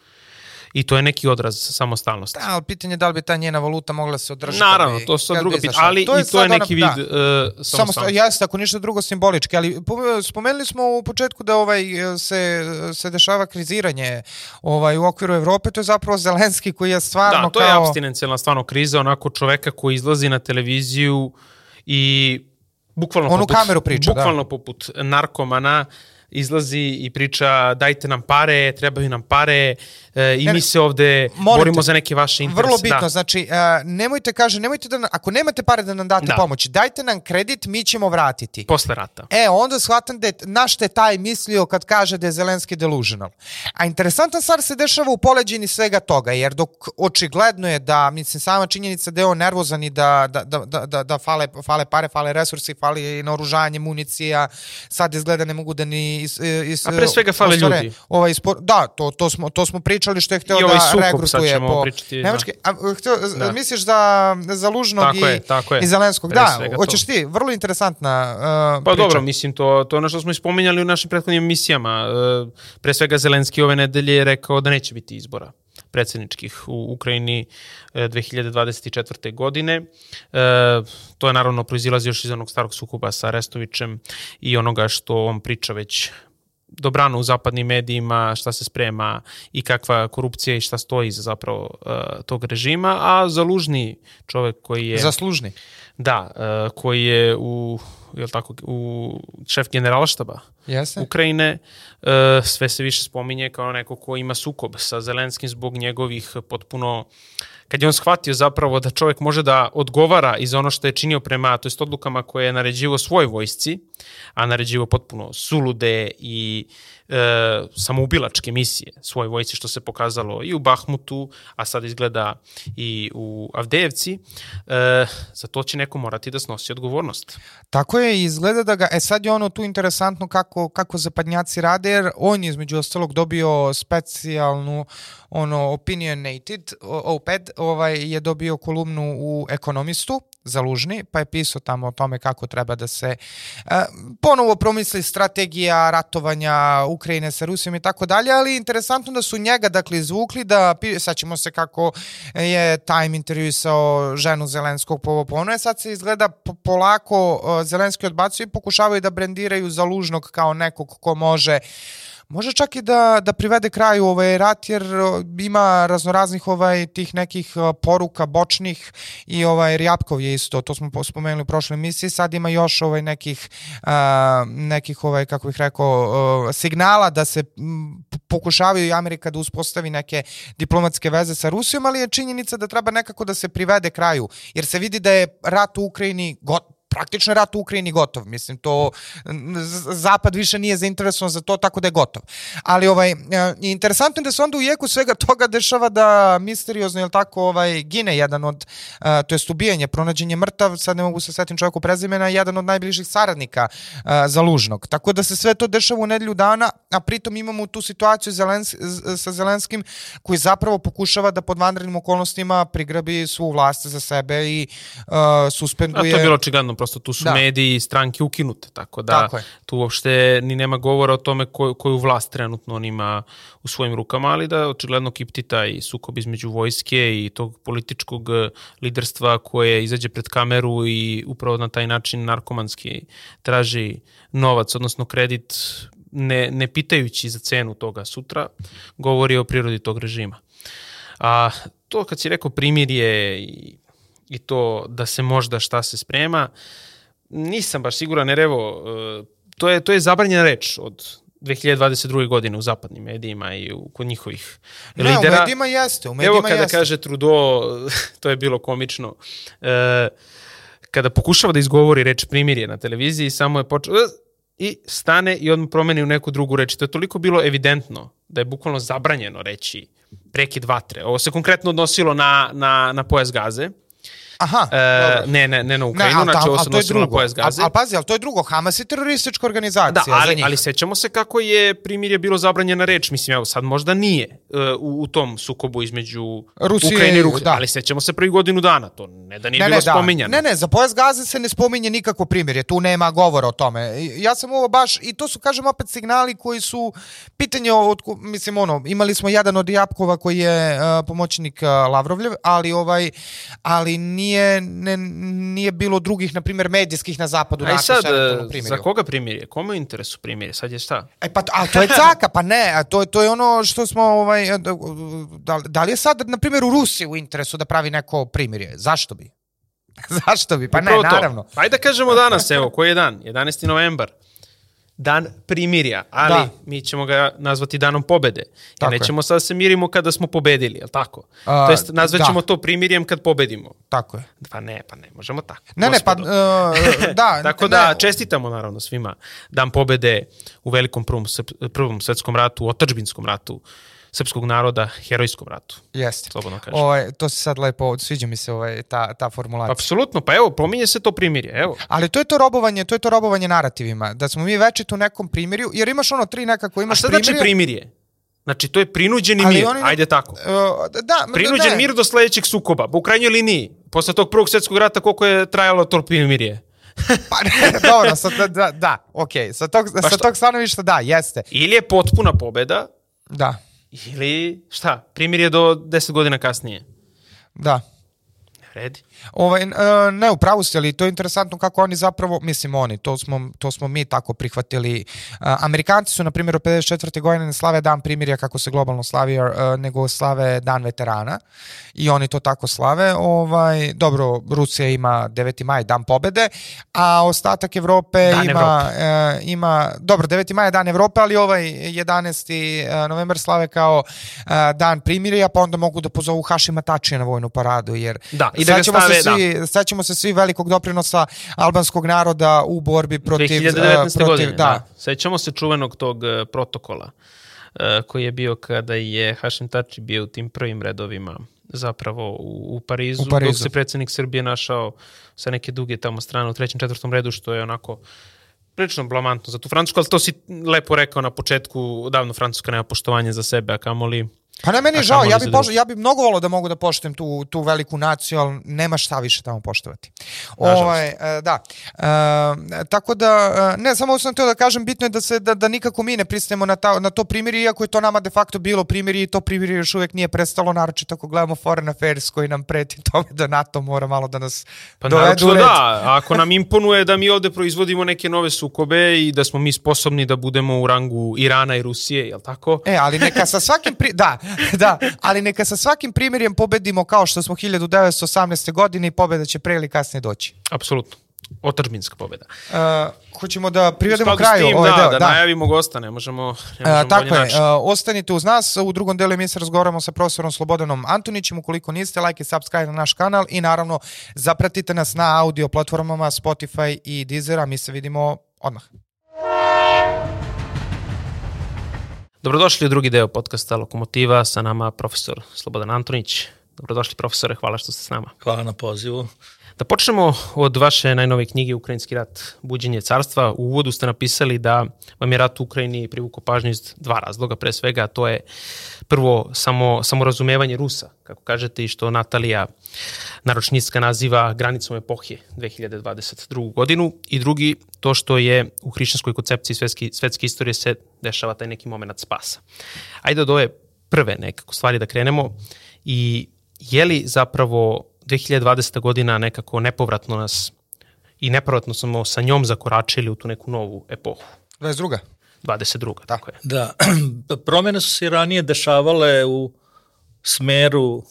i to je neki odraz samostalnosti. Da, ali pitanje je da li bi ta njena valuta mogla se održati. Naravno, to su druga pitanja, ali to i to je neki vid da. uh, samostalnosti. Jeste, ako ništa drugo simbolički, ali spomenuli smo u početku da ovaj se, se dešava kriziranje ovaj, u okviru Evrope, to je zapravo Zelenski koji je stvarno kao... Da, to kao... je abstinencijalna stvarno kriza, onako čoveka koji izlazi na televiziju i bukvalno Onu poput, kameru priča, da. bukvalno da. poput narkomana izlazi i priča dajte nam pare, trebaju nam pare e, i ne, mi se ovde morate, borimo za neke vaše interese. Vrlo bitno, da. znači uh, nemojte kaže, nemojte da, ako nemate pare da nam date da. pomoć, dajte nam kredit, mi ćemo vratiti. Posle rata. E, onda shvatam da je, na što je taj mislio kad kaže da je Zelenski delusional. A interesantan stvar se dešava u poleđini svega toga, jer dok očigledno je da, mislim, sama činjenica da je on nervozan i da, da, da, da, da, da fale, fale pare, fale resursi, fali naoružanje, municija, sad izgleda ne mogu da ni is, is, A pre svega fale ostare, ljudi. Ovaj spor, da, to, to, smo, to smo pričali što je hteo ovaj da regrutuje po pričati, Nemački. Da. A, hteo, da. Misliš za, za Lužnog tako i, je, tako je. i Zelenskog? Pre da, hoćeš ti, vrlo interesantna uh, Pa priča. dobro, mislim, to, to ono što smo ispominjali u našim prethodnim emisijama. Uh, pre svega Zelenski ove nedelje je rekao da neće biti izbora predsedničkih u Ukrajini 2024. godine. E, to je naravno proizilazi još iz onog starog sukuba sa Arestovićem i onoga što on priča već dobrano u zapadnim medijima, šta se sprema i kakva korupcija i šta stoji iza zapravo uh, tog režima, a zalužni čovek koji je... Zaslužni. Da, uh, koji je u, jel tako, u šef generalštaba Jeste. Ukrajine, uh, sve se više spominje kao neko ko ima sukob sa Zelenskim zbog njegovih potpuno uh, kad je on shvatio zapravo da čovjek može da odgovara iz ono što je činio prema, to jest odlukama koje je naređivo svoj vojsci, a naređivo potpuno sulude i e, samoubilačke misije svoj vojci, što se pokazalo i u Bahmutu, a sad izgleda i u Avdejevci, e, za to će neko morati da snosi odgovornost. Tako je, izgleda da ga, e sad je ono tu interesantno kako, kako zapadnjaci rade, jer on je između ostalog dobio specijalnu ono opinionated, OPED, ovaj, je dobio kolumnu u Ekonomistu, Zalužni, pa je pisao tamo o tome kako treba da se e, ponovo promisli strategija ratovanja Ukrajine sa Rusijom i tako dalje, ali interesantno da su njega dakle izvukli da, saćemo se kako je Time intervjuisao ženu Zelenskog po ovo pono, sad se izgleda polako Zelenski odbacuju i pokušavaju da brendiraju Zalužnog kao nekog ko može može čak i da, da privede kraju ovaj rat jer ima raznoraznih ovaj tih nekih poruka bočnih i ovaj Rjapkov je isto to smo spomenuli u prošloj emisiji sad ima još ovaj nekih a, nekih ovaj kako bih rekao signala da se pokušavaju i Amerika da uspostavi neke diplomatske veze sa Rusijom ali je činjenica da treba nekako da se privede kraju jer se vidi da je rat u Ukrajini got, praktično rat u Ukrajini gotov. Mislim, to Zapad više nije zainteresovan za to, tako da je gotov. Ali ovaj, e, interesantno je da se onda u jeku svega toga dešava da misteriozno, jel tako, ovaj, gine jedan od, e, to jest ubijanje, pronađenje mrtav, sad ne mogu se setim čovjeku prezimena, jedan od najbližih saradnika e, za Lužnog. Tako da se sve to dešava u nedelju dana, a pritom imamo tu situaciju Zelens, sa Zelenskim koji zapravo pokušava da pod vanrednim okolnostima prigrabi svu vlast za sebe i uh, suspenduje... A to je bilo očigledno prosto tu su da. mediji i stranke ukinute, tako da tako tu uopšte ni nema govora o tome koju, koju vlast trenutno on ima u svojim rukama, ali da očigledno kipti taj sukob između vojske i tog političkog eh, liderstva koje izađe pred kameru i upravo na taj način narkomanski traži novac, odnosno kredit ne, ne pitajući za cenu toga sutra, govori o prirodi tog režima. A to kad si rekao primirje i i to da se možda šta se sprema, nisam baš siguran, jer evo, e, to je, to je zabranjena reč od 2022. godine u zapadnim medijima i u, kod njihovih ne, lidera. Ne, u medijima jeste, u medijima Evo kada jeste. kaže Trudeau, to je bilo komično, e, kada pokušava da izgovori reč primirje na televiziji, samo je počeo i stane i odmah promeni u neku drugu reč. To je toliko bilo evidentno da je bukvalno zabranjeno reći prekid vatre. Ovo se konkretno odnosilo na, na, na pojas gaze. Aha, e, ne, ne, ne na Ukrajinu, ne, znači ovo se odnosilo na pojas gaze. Ali pazi, ali to je drugo, Hamas je teroristička organizacija da, ali, ali sećamo se kako je primirje bilo zabranjena reč, mislim, evo sad možda nije uh, u, u tom sukobu između Rusije, Ukrajine i Rusije, da. ali sećamo se prvi godinu dana, to ne da nije ne, bilo ne, da. spominjano. Ne, ne, za pojas gaze se ne spominje nikakvo primirje, tu nema govora o tome. Ja sam ovo baš, i to su, kažem, opet signali koji su, pitanje od, mislim, ono, imali smo jedan od Japkova koji je uh, pomoćnik uh, Lavrovljev, ali ovaj, ali nije nije, ne, nije bilo drugih, na primjer, medijskih na zapadu. A i sad, za koga primirje? Kome je interesu primirje? Sad je šta? E pa, a to je caka, pa ne, a to, to je ono što smo, ovaj, da, da li je sad, na primjer, u Rusiji u interesu da pravi neko primirje? Zašto bi? Zašto bi? Pa Upravo ne, naravno. To. Ajde da kažemo danas, evo, koji je dan? 11. novembar dan primirja, ali da. mi ćemo ga nazvati danom pobede. Jer nećemo sad da se mirimo kada smo pobedili, je tako? A, to jest, nazvaćemo da. to primirjem kad pobedimo. Tako je. Pa ne, pa ne, možemo tako. Ne, gospodo. ne, pa uh, da. tako da ne. čestitamo naravno svima dan pobede u velikom prvom, prvom svetskom ratu, u otačbinskom ratu srpskog naroda herojskom ratu. Jeste. Slobodno kažem. Ovaj, to se sad lepo, sviđa mi se ovaj, ta, ta formulacija. Apsolutno, pa evo, pominje se to primirje, evo. Ali to je to robovanje, to je to robovanje narativima, da smo mi večito u nekom primirju, jer imaš ono tri nekako, imaš primirje. A šta znači primirje? Znači, to je prinuđeni Ali mir, oni, ajde tako. Uh, da, prinuđen ne. mir do sledećeg sukoba, u krajnjoj liniji, posle tog prvog svetskog rata, koliko je trajalo to primirje? pa ne, dobro, sa, da, da, da okej, okay. sa tog, pa sa tog stanovišta da, jeste. Ili je potpuna pobeda, da. Ili, šta, primjer je do 10 godina kasnije. Da. Redi. Ovaj, e, ne, upravo ste, ali to je interesantno kako oni zapravo, mislim oni, to smo, to smo mi tako prihvatili. E, Amerikanci su, na primjer, u 54. godine ne slave dan primirja kako se globalno slavi, e, nego slave dan veterana i oni to tako slave. Ovaj, dobro, Rusija ima 9. maj, dan pobede, a ostatak Evrope dan ima, Evrope. ima, dobro, 9. maj je dan Evrope, ali ovaj 11. novembar slave kao dan primirja, pa onda mogu da pozovu Hašima Tačija na vojnu paradu, jer da, i da ga stave se svi, da. sećamo se svi velikog doprinosa albanskog naroda u borbi protiv... 2019. protiv godine, da. da. Sećamo se čuvenog tog uh, protokola koji je bio kada je Hašim Tači bio u tim prvim redovima zapravo u, u, Parizu, u Parizu, dok se predsednik Srbije našao sa neke duge tamo strane u trećem, četvrtom redu, što je onako prilično blamantno za tu Francusku, ali to si lepo rekao na početku, davno Francuska nema poštovanje za sebe, a kamoli Pa ne, meni je žao, ja bi, poš, ja bi mnogo volao da mogu da poštujem tu, tu veliku naciju, ali nema šta više tamo poštovati. Ovaj, e, da. E, tako da, e, ne, samo sam teo da kažem, bitno je da, se, da, da nikako mi ne pristajemo na, ta, na to primjeri, iako je to nama de facto bilo primjeri i to primjeri još uvek nije prestalo, naročito ako gledamo Foreign Affairs koji nam preti tome da NATO mora malo da nas Pa dovedu u red. da, ako nam imponuje da mi ovde proizvodimo neke nove sukobe i da smo mi sposobni da budemo u rangu Irana i Rusije, jel tako? E, ali neka sa svakim pri... da, da, ali neka sa svakim primjerjem pobedimo kao što smo 1918. godine i pobeda će pre ili kasnije doći. Apsolutno. Otačbinska pobeda. Uh, hoćemo da privedemo kraju tim, ovaj da, deo. da, najavimo gosta, ne možemo, ne možemo E, tako je, e, ostanite uz nas, u drugom delu emisije razgovaramo sa profesorom Slobodanom Antonićem, ukoliko niste, like i subscribe na naš kanal i naravno zapratite nas na audio platformama Spotify i Deezer, a mi se vidimo odmah. Dobrodošli u drugi deo podcasta Lokomotiva, sa nama profesor Slobodan Antonić. Dobrodošli profesore, hvala što ste s nama. Hvala na pozivu. Da počnemo od vaše najnovije knjige Ukrajinski rat, buđenje carstva. U uvodu ste napisali da vam je rat u Ukrajini privukao pažnju iz dva razloga. Pre svega, to je prvo samo, samorazumevanje Rusa, kako kažete, i što Natalija Naročnicka naziva granicom epohije 2022. godinu. I drugi, to što je u hrišćanskoj koncepciji svetske, svetske istorije se dešava taj neki moment spasa. Ajde od ove prve nekako stvari da krenemo i je li zapravo 2020. godina nekako nepovratno nas i nepovratno smo sa njom zakoračili u tu neku novu epohu. 22. 22. Tako je. Da, promjene su se ranije dešavale u smeru uh,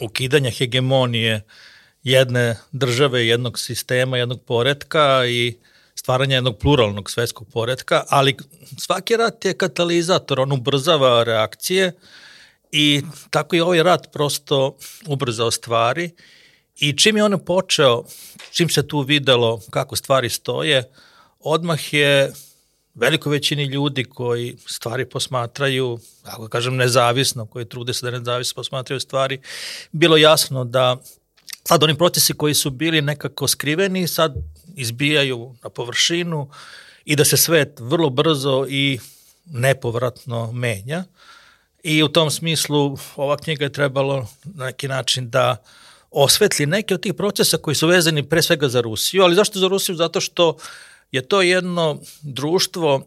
ukidanja hegemonije jedne države, jednog sistema, jednog poretka i stvaranja jednog pluralnog svetskog poretka, ali svaki rat je katalizator, on ubrzava reakcije i tako i ovaj rat prosto ubrzao stvari i čim je on počeo, čim se tu videlo kako stvari stoje, odmah je velikoj većini ljudi koji stvari posmatraju, ako da kažem nezavisno, koji trude se da nezavisno posmatraju stvari, bilo jasno da sad oni procesi koji su bili nekako skriveni sad izbijaju na površinu i da se svet vrlo brzo i nepovratno menja. I u tom smislu ova knjiga je trebalo na neki način da osvetli neke od tih procesa koji su vezani pre svega za Rusiju, ali zašto za Rusiju? Zato što je to jedno društvo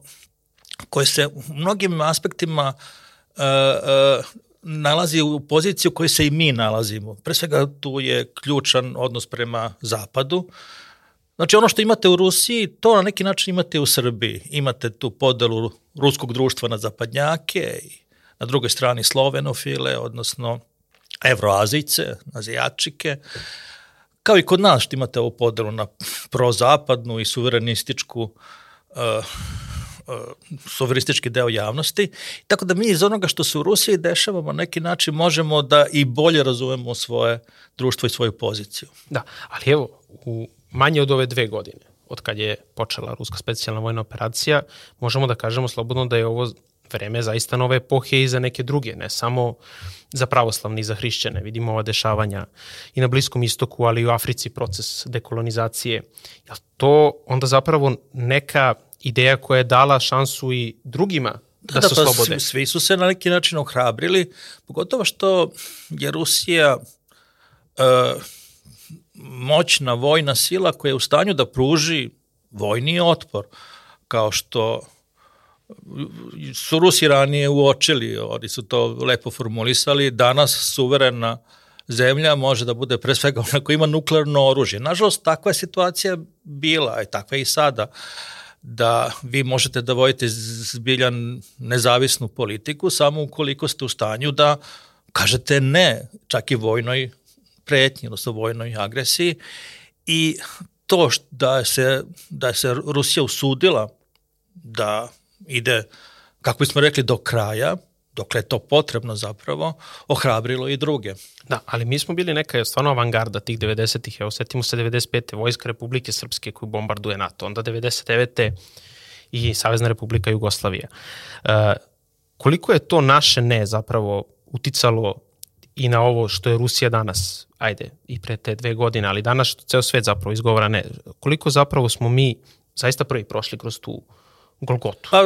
koje se u mnogim aspektima uh, uh, nalazi u poziciji u kojoj se i mi nalazimo. Pre svega tu je ključan odnos prema zapadu. Znači ono što imate u Rusiji, to na neki način imate u Srbiji. Imate tu podelu ruskog društva na zapadnjake i na drugoj strani slovenofile, odnosno evroazijce, azijačike. Kao i kod nas što imate ovu podelu na prozapadnu i suverenističku uh, uh, suverenistički deo javnosti. Tako da mi iz onoga što se u Rusiji dešavamo na neki način možemo da i bolje razumemo svoje društvo i svoju poziciju. Da, ali evo, u manje od ove dve godine, od kad je počela ruska specijalna vojna operacija, možemo da kažemo slobodno da je ovo vreme zaista nove epohe i za neke druge, ne samo za pravoslavni i za hrišćane. Vidimo ova dešavanja i na Bliskom istoku, ali i u Africi proces dekolonizacije. Je to onda zapravo neka ideja koja je dala šansu i drugima da, da se pa oslobode? Svi, su se na neki način ohrabrili, pogotovo što je Rusija uh, moćna vojna sila koja je u stanju da pruži vojni otpor, kao što su Rusi ranije uočili, oni su to lepo formulisali, danas suverena zemlja može da bude pre svega ona koja ima nuklearno oružje. Nažalost, takva je situacija bila, i takva je i sada, da vi možete da vodite zbiljan nezavisnu politiku samo ukoliko ste u stanju da kažete ne, čak i vojnoj pretnji, odnosno vojnoj agresiji i to da se, da se Rusija usudila da ide, kako bismo rekli, do kraja, dokle je to potrebno zapravo, ohrabrilo i druge. Da, ali mi smo bili neka stvarno avangarda tih 90-ih, evo setimo se 95. Vojska Republike Srpske koju bombarduje NATO, onda 99. i Savezna Republika Jugoslavija. Uh, koliko je to naše ne zapravo uticalo i na ovo što je Rusija danas, ajde, i pre te dve godine, ali danas što ceo svet zapravo izgovara ne, koliko zapravo smo mi zaista prvi prošli kroz tu Golgotu. Pa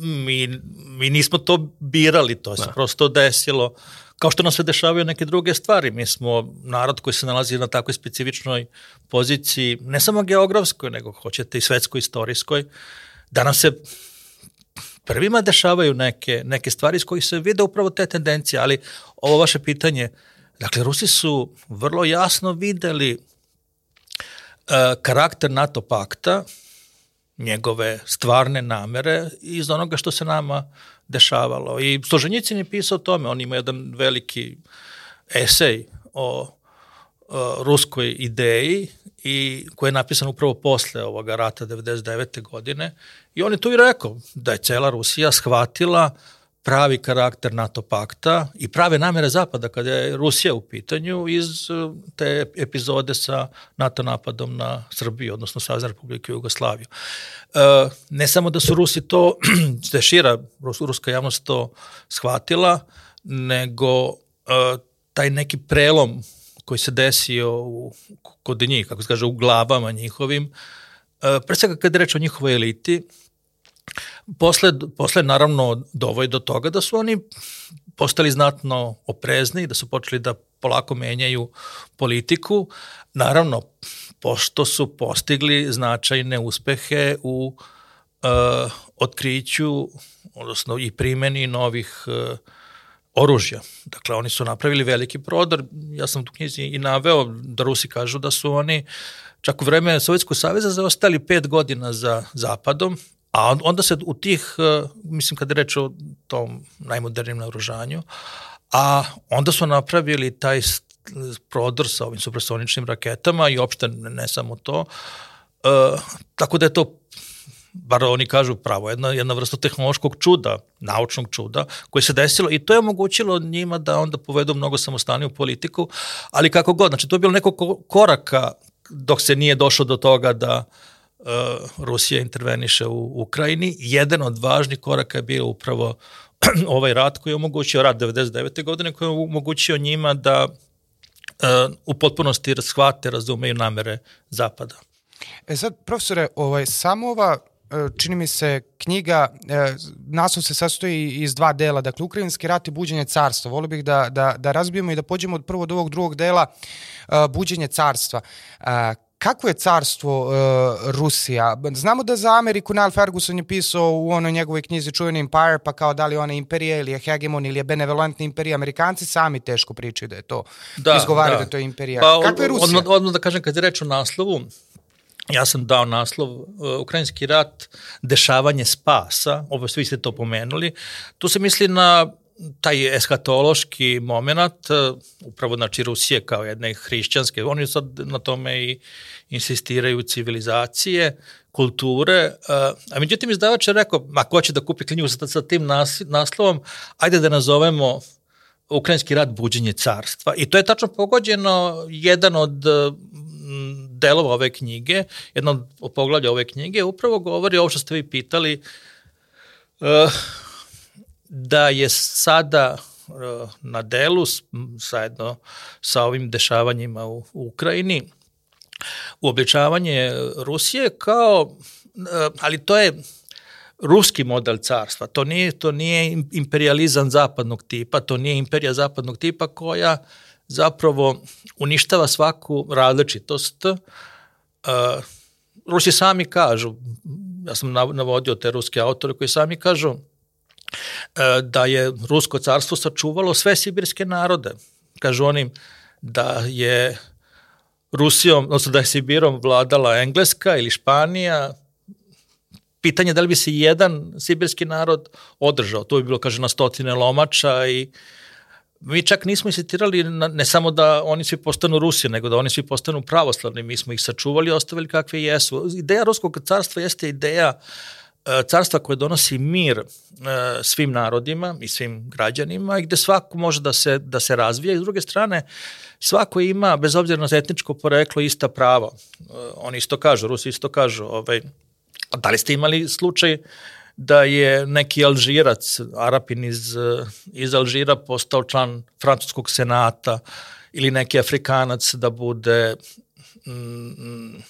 mi, mi nismo to birali, to se Da. prosto desilo. Kao što nam se dešavaju neke druge stvari. Mi smo narod koji se nalazi na takvoj specifičnoj poziciji, ne samo geografskoj, nego hoćete i svetskoj, istorijskoj, da nam se prvima dešavaju neke, neke stvari iz kojih se vide upravo te tendencije, ali ovo vaše pitanje, dakle, Rusi su vrlo jasno videli e, karakter NATO pakta, njegove stvarne namere iz onoga što se nama dešavalo. I Stoženjicin je pisao o tome, on ima jedan veliki esej o, o ruskoj ideji i koji je napisan upravo posle ovoga rata 99. godine i on je tu i rekao da je cela Rusija shvatila pravi karakter NATO pakta i prave namere Zapada kada je Rusija u pitanju iz uh, te epizode sa NATO napadom na Srbiju, odnosno Savjezna Republika Jugoslaviju. Uh, ne samo da su Rusi to, da šira rus- ruska javnost to shvatila, nego uh, taj neki prelom koji se desio u, kod njih, kako se kaže, u glavama njihovim, pre svega kad je reč o njihovoj eliti, Posle, posle naravno dovoj do toga da su oni postali znatno oprezni, da su počeli da polako menjaju politiku. Naravno, pošto su postigli značajne uspehe u uh, otkriću, odnosno i primeni novih uh, oružja. Dakle, oni su napravili veliki prodor. Ja sam u knjizi i naveo da Rusi kažu da su oni čak u vreme Sovjetskog saveza zaostali pet godina za Zapadom, a onda se u tih, mislim kada je reč o tom najmodernijem naoružanju, a onda su napravili taj prodor sa ovim supersoničnim raketama i opšte ne samo to, uh, tako da je to bar oni kažu pravo, jedna, jedna vrsta tehnološkog čuda, naučnog čuda, koje se desilo i to je omogućilo njima da onda povedu mnogo samostaniju politiku, ali kako god, znači to je bilo neko koraka dok se nije došlo do toga da Rusija interveniše u Ukrajini. Jedan od važnih koraka je bio upravo ovaj rat koji je omogućio, rat 99. godine, koji je omogućio njima da uh, u potpunosti shvate, razumeju namere Zapada. E sad, profesore, ovaj, samo ova čini mi se knjiga, naslov se sastoji iz dva dela, dakle Ukrajinski rat i buđenje carstva. Volio bih da, da, da razbijemo i da pođemo od prvog do ovog drugog dela buđenje carstva. Kako je carstvo uh, Rusija? Znamo da za Ameriku Niall Ferguson je pisao u onoj njegovoj knjizi Čuveni Empire, pa kao da li ona imperija ili je hegemon ili je benevolentna imperija. Amerikanci sami teško pričaju da je to, da, izgovaraju da. da je to imperija. Pa, Kakva je Rusija? Odmah, odmah da kažem, kad je reč o naslovu, ja sam dao naslov uh, Ukrajinski rat, dešavanje spasa, ovo svi ste to pomenuli. Tu se misli na taj eskatološki moment, upravo znači Rusije kao jedne hrišćanske, oni sad na tome i insistiraju civilizacije, kulture, a međutim izdavač je rekao, ma ko će da kupi knjigu sa, sa tim nas, naslovom, ajde da nazovemo Ukrajinski rat buđenje carstva. I to je tačno pogođeno jedan od delova ove knjige, jedno od poglavlja ove knjige, upravo govori ovo što ste vi pitali, uh, da je sada na delu zajedno sa ovim dešavanjima u Ukrajini uobličavanje Rusije kao, ali to je ruski model carstva, to nije, to nije imperializam zapadnog tipa, to nije imperija zapadnog tipa koja zapravo uništava svaku različitost. Rusi sami kažu, ja sam navodio te ruske autore koji sami kažu, da je Rusko carstvo sačuvalo sve sibirske narode. Kažu oni da je Rusijom, odnosno da je Sibirom vladala Engleska ili Španija, pitanje da li bi se jedan sibirski narod održao. To bi bilo, kaže, na stotine lomača i mi čak nismo insistirali na, ne samo da oni svi postanu Rusi, nego da oni svi postanu pravoslavni. Mi smo ih sačuvali i ostavili kakve jesu. Ideja Ruskog carstva jeste ideja uh, carstva koje donosi mir svim narodima i svim građanima i gde svako može da se, da se razvija i s druge strane svako ima, bez obzira na etničko poreklo, ista prava. Oni isto kažu, Rusi isto kažu, ovaj, da li ste imali slučaj da je neki Alžirac, Arapin iz, iz Alžira postao član francuskog senata ili neki Afrikanac da bude mm,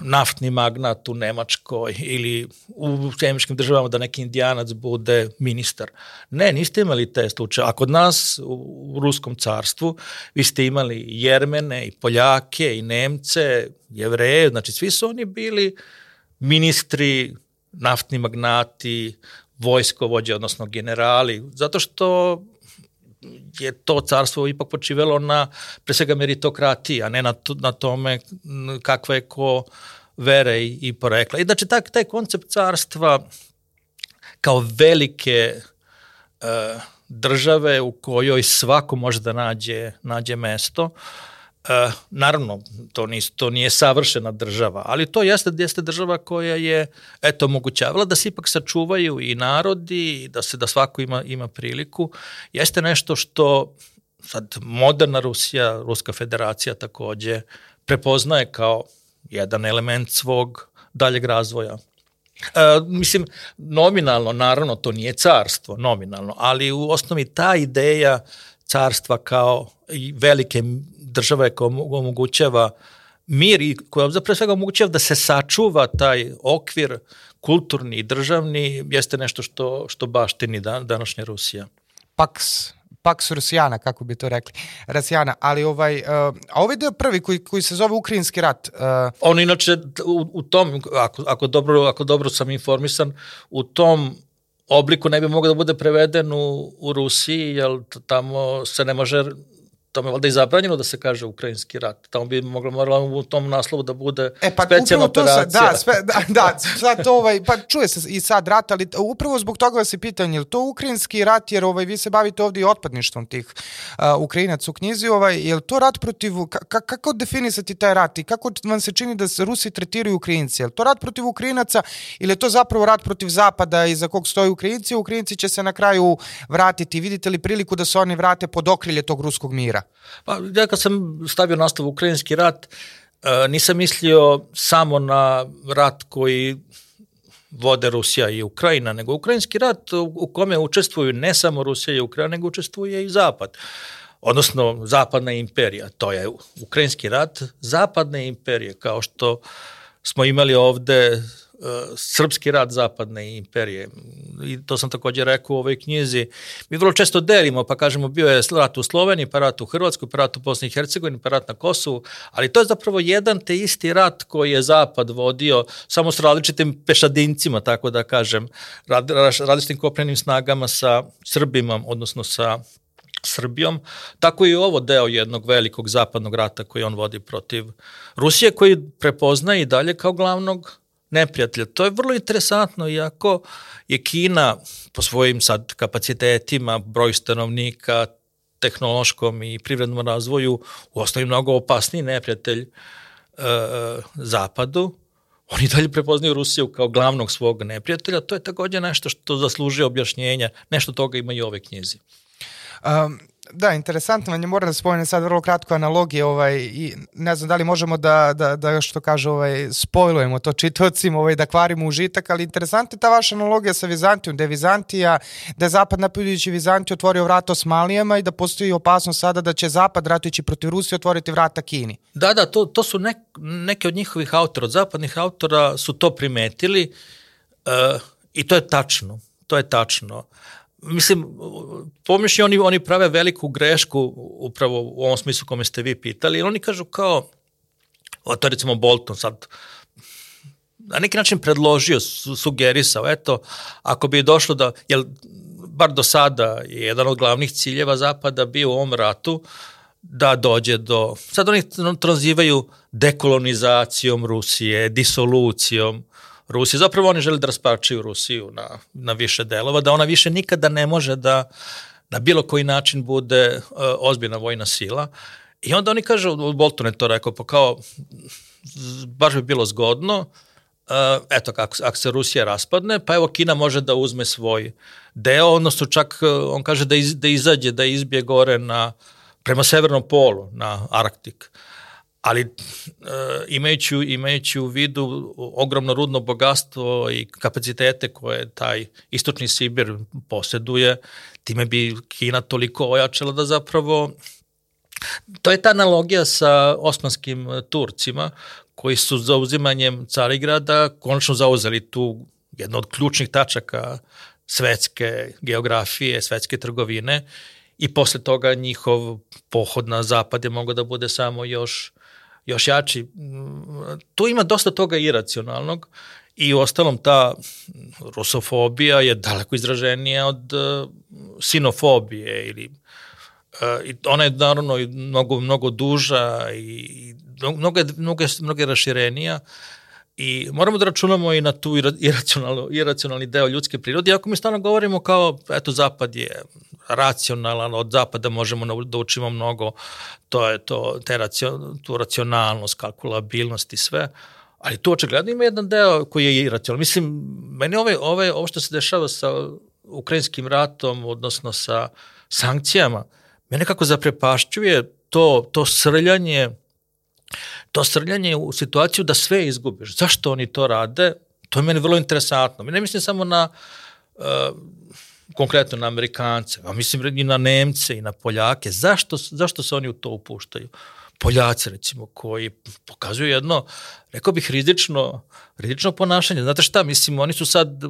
naftni magnat u Nemačkoj ili u sjemičkim državama da neki indijanac bude ministar. Ne, niste imali te slučaje. A kod nas u, Ruskom carstvu vi ste imali Jermene, i Poljake, i Nemce, Jevreje, znači svi su oni bili ministri, naftni magnati, vojskovođe, odnosno generali, zato što je to carstvo ipak počivelo na pre svega meritokratiji, a ne na, to, na tome kakva je ko vere i, i porekla. I znači tak, taj koncept carstva kao velike uh, države u kojoj svako može da nađe, nađe mesto, uh, E, naravno, to, nis, to nije savršena država, ali to jeste, jeste država koja je eto, omogućavala da se ipak sačuvaju i narodi, da se da svako ima, ima priliku. Jeste nešto što sad moderna Rusija, Ruska federacija takođe prepoznaje kao jedan element svog daljeg razvoja. E, mislim, nominalno, naravno, to nije carstvo, nominalno, ali u osnovi ta ideja carstva kao i velike države koja omogućava mir i koja zapravo svega omogućava da se sačuva taj okvir kulturni i državni jeste nešto što, što baštini dan, današnja Rusija. Pax Pax Rusijana, kako bi to rekli, Rasijana, ali ovaj, uh, a ovaj deo prvi koji, koji se zove Ukrajinski rat. Uh, On inače u, u tom, ako, ako, dobro, ako dobro sam informisan, u tom obliku ne bi mogao da bude preveden u, u Rusiji, jer tamo se ne može tamo je valjda i zabranjeno da se kaže ukrajinski rat. Tamo bi moglo moralo u tom naslovu da bude e, pa, specijalna operacija. Sa, da, sve, da, da, sad to, ovaj, pa čuje se i sad rat, ali upravo zbog toga vas je pitanje, je to ukrajinski rat, jer ovaj, vi se bavite ovdje i otpadništvom tih uh, Ukrajinac u knjizi, ovaj, je li to rat protiv, ka, kako definisati taj rat i kako vam se čini da se Rusi tretiraju Ukrajinci? Je li to rat protiv Ukrajinaca ili je to zapravo rat protiv Zapada i za kog stoji Ukrajinci? Ukrajinci će se na kraju vratiti. Vidite li priliku da se oni vrate pod okrilje tog ruskog mira? Pa ja kad sam stavio nastav Ukrajinski rat, e, nisam mislio samo na rat koji vode Rusija i Ukrajina, nego Ukrajinski rat u kome učestvuju ne samo Rusija i Ukrajina, nego učestvuje i Zapad odnosno Zapadna imperija. To je Ukrajinski rat Zapadne imperije, kao što smo imali ovde srpski rat zapadne imperije. I to sam takođe rekao u ovoj knjizi. Mi vrlo često delimo, pa kažemo bio je rat u Sloveniji, pa rat u Hrvatskoj, pa rat u Bosni i Hercegovini, pa rat na Kosovu, ali to je zapravo jedan te isti rat koji je Zapad vodio, samo s različitim pešadincima, tako da kažem, različitim kopnenim snagama sa Srbima, odnosno sa Srbijom, tako i ovo deo jednog velikog zapadnog rata koji on vodi protiv Rusije, koji prepoznaje i dalje kao glavnog neprijatelja. To je vrlo interesantno, iako je Kina po svojim sad kapacitetima, broj stanovnika, tehnološkom i privrednom razvoju u osnovi mnogo opasniji neprijatelj e, Zapadu, oni dalje prepoznaju Rusiju kao glavnog svog neprijatelja, to je takođe nešto što zaslužuje objašnjenja, nešto toga ima i ove knjizi. Um, Da, interesantno je, moram da spomenem sad vrlo kratko analogije, ovaj, i ne znam da li možemo da, da, da što kaže, ovaj, spojlujemo to čitocima, ovaj, da kvarimo užitak, ali interesantna je ta vaša analogija sa Vizantijom, da je Vizantija, da je Zapad napuđujući Vizantiju otvorio vrata Osmalijama i da postoji opasnost sada da će Zapad ratujući protiv Rusije otvoriti vrata Kini. Da, da, to, to su nek, neke od njihovih autora, od zapadnih autora su to primetili uh, i to je tačno, to je tačno mislim, pomišlji oni, oni prave veliku grešku upravo u ovom smislu kome ste vi pitali, jer oni kažu kao, o to je recimo Bolton sad, na neki način predložio, sugerisao, eto, ako bi došlo da, jel, bar do sada je jedan od glavnih ciljeva Zapada bio u ovom ratu, da dođe do, sad oni tranzivaju dekolonizacijom Rusije, disolucijom, Rusije. Zapravo oni žele da rasparčaju Rusiju na, na više delova, da ona više nikada ne može da na bilo koji način bude uh, ozbiljna vojna sila. I onda oni kažu, Bolton je to rekao, pa kao, baš bi bilo zgodno, uh, eto, kako, ako se Rusija raspadne, pa evo Kina može da uzme svoj deo, odnosno čak uh, on kaže da, iz, da izađe, da izbije gore na, prema severnom polu, na Arktik. Uh, ali e, imajući, imajući u vidu ogromno rudno bogatstvo i kapacitete koje taj istočni Sibir posjeduje, time bi Kina toliko ojačala da zapravo To je ta analogija sa osmanskim Turcima koji su zauzimanjem Carigrada konačno zauzeli tu jednu od ključnih tačaka svetske geografije, svetske trgovine i posle toga njihov pohod na zapad je mogao da bude samo još, još jači. Tu ima dosta toga iracionalnog i u ostalom ta rusofobija je daleko izraženija od uh, sinofobije ili uh, i ona je naravno mnogo, mnogo duža i mnogo, mnogo, mnogo raširenija I moramo da računamo i na tu iracionalni deo ljudske prirode, iako mi stano govorimo kao, eto, zapad je racionalan, od zapada možemo da učimo mnogo, to je to, te racion, tu racionalnost, kalkulabilnost i sve, ali tu očigledno ima jedan deo koji je iracionalan. Mislim, meni ove, ove, ovo što se dešava sa ukrajinskim ratom, odnosno sa sankcijama, mene kako zaprepašćuje to, to srljanje to srljanje u situaciju da sve izgubiš. Zašto oni to rade? To je meni vrlo interesantno. Mi ne mislim samo na uh, konkretno na Amerikance, a mislim i na Nemce i na Poljake. Zašto, zašto se oni u to upuštaju? Poljaci, recimo, koji pokazuju jedno, rekao bih, rizično, rizično ponašanje. Znate šta, mislim, oni su sad,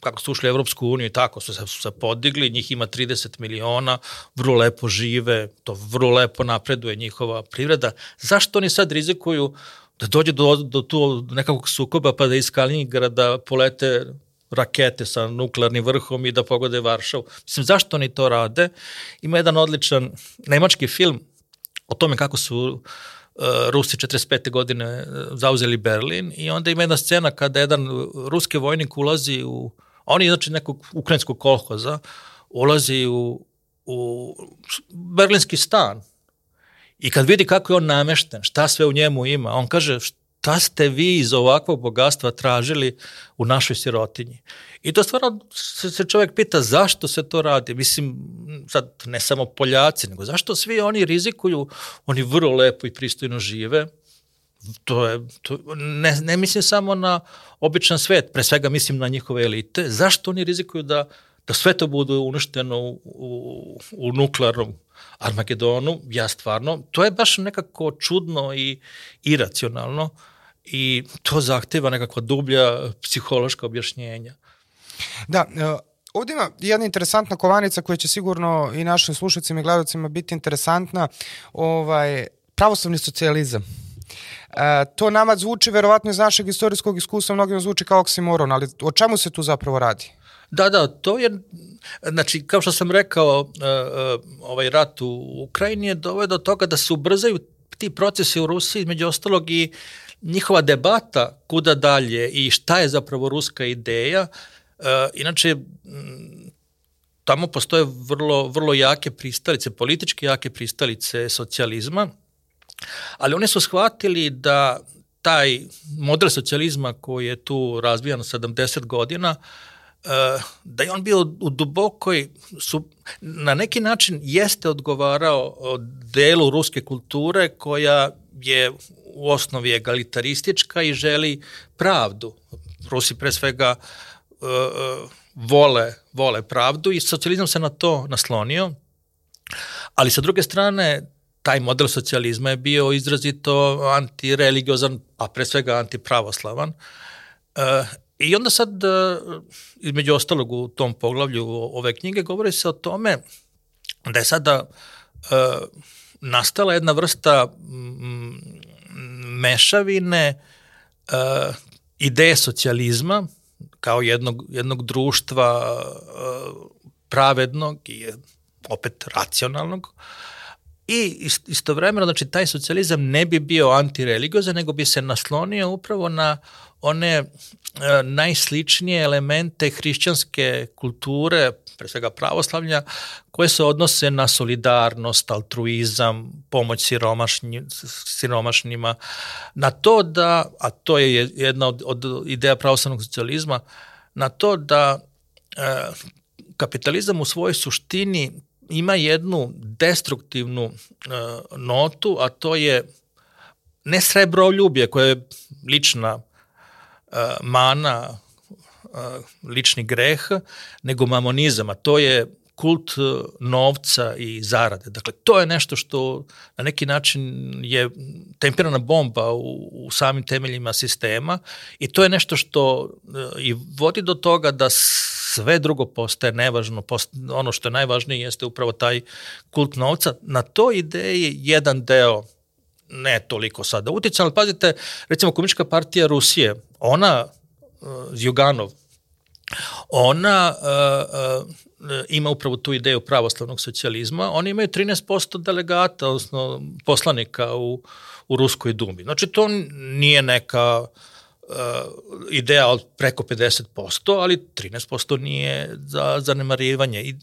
kako su ušli u Evropsku uniju i tako, su se, su se podigli, njih ima 30 miliona, vrlo lepo žive, to vrlo lepo napreduje njihova privreda. Zašto oni sad rizikuju da dođe do, do tu nekakvog sukoba pa da iz Kaliningrada polete rakete sa nuklearnim vrhom i da pogode Varšavu. Mislim, zašto oni to rade? Ima jedan odličan nemački film o tome kako su uh, Rusi 45. godine uh, zauzeli Berlin i onda ima jedna scena kada jedan ruski vojnik ulazi u, on je znači nekog ukrajinskog kolhoza, ulazi u, u berlinski stan i kad vidi kako je on namešten, šta sve u njemu ima, on kaže šta ste vi iz ovakvog bogatstva tražili u našoj sirotinji. I to stvarno se, čovjek pita zašto se to radi. Mislim, sad ne samo Poljaci, nego zašto svi oni rizikuju, oni vrlo lepo i pristojno žive, to je, to, ne, ne mislim samo na običan svet, pre svega mislim na njihove elite, zašto oni rizikuju da, da sve to bude uništeno u, u, u nuklearnom Armagedonu, ja stvarno, to je baš nekako čudno i iracionalno i to zahteva nekakva dublja psihološka objašnjenja. Da, e, ovdje ima jedna interesantna kovanica koja će sigurno i našim slušacima i gledalcima biti interesantna, ovaj, pravoslavni socijalizam. E, to nama zvuči verovatno iz našeg istorijskog iskustva, mnogima zvuči kao oksimoron, ali o čemu se tu zapravo radi? Da, da, to je, znači, kao što sam rekao, e, e, ovaj rat u Ukrajini je doveo do toga da se ubrzaju ti procesi u Rusiji, između ostalog i njihova debata kuda dalje i šta je zapravo ruska ideja, E, inače, tamo postoje vrlo, vrlo jake pristalice, politički jake pristalice socijalizma, ali oni su shvatili da taj model socijalizma koji je tu razvijan 70 godina, e, da je on bio u dubokoj, su, na neki način jeste odgovarao delu ruske kulture koja je u osnovi egalitaristička i želi pravdu. Rusi pre svega uh, vole, vole pravdu i socijalizam se na to naslonio, ali sa druge strane taj model socijalizma je bio izrazito antireligiozan, a pre svega antipravoslavan. Uh, I onda sad, uh, između ostalog u tom poglavlju ove knjige, govori se o tome da je sada uh, nastala jedna vrsta mm, mešavine uh, ideje socijalizma kao jednog, jednog društva uh, pravednog i opet racionalnog, I istovremeno, znači, taj socijalizam ne bi bio antireligiozan, nego bi se naslonio upravo na one e, najsličnije elemente hrišćanske kulture, pre svega pravoslavlja, koje se odnose na solidarnost, altruizam, pomoć siromašni, siromašnima, na to da, a to je jedna od, od ideja pravoslavnog socijalizma, na to da e, kapitalizam u svojoj suštini ima jednu destruktivnu e, notu, a to je ne srebroljublje koje je lična mana, e, lični greh, nego mamonizam, a to je kult e, novca i zarade. Dakle, to je nešto što na neki način je temperana bomba u, u samim temeljima sistema i to je nešto što e, i vodi do toga da sve drugo postaje nevažno, post, ono što je najvažnije jeste upravo taj kult novca. Na to ideji jedan deo ne toliko sada utjeca, ali pazite, recimo Komunistička partija Rusije, ona, Zjuganov, ona uh, uh, ima upravo tu ideju pravoslavnog socijalizma, oni imaju 13% delegata, odnosno poslanika u, u Ruskoj dumi. Znači, to nije neka ideja od preko 50%, ali 13% nije za zanemarivanje. I,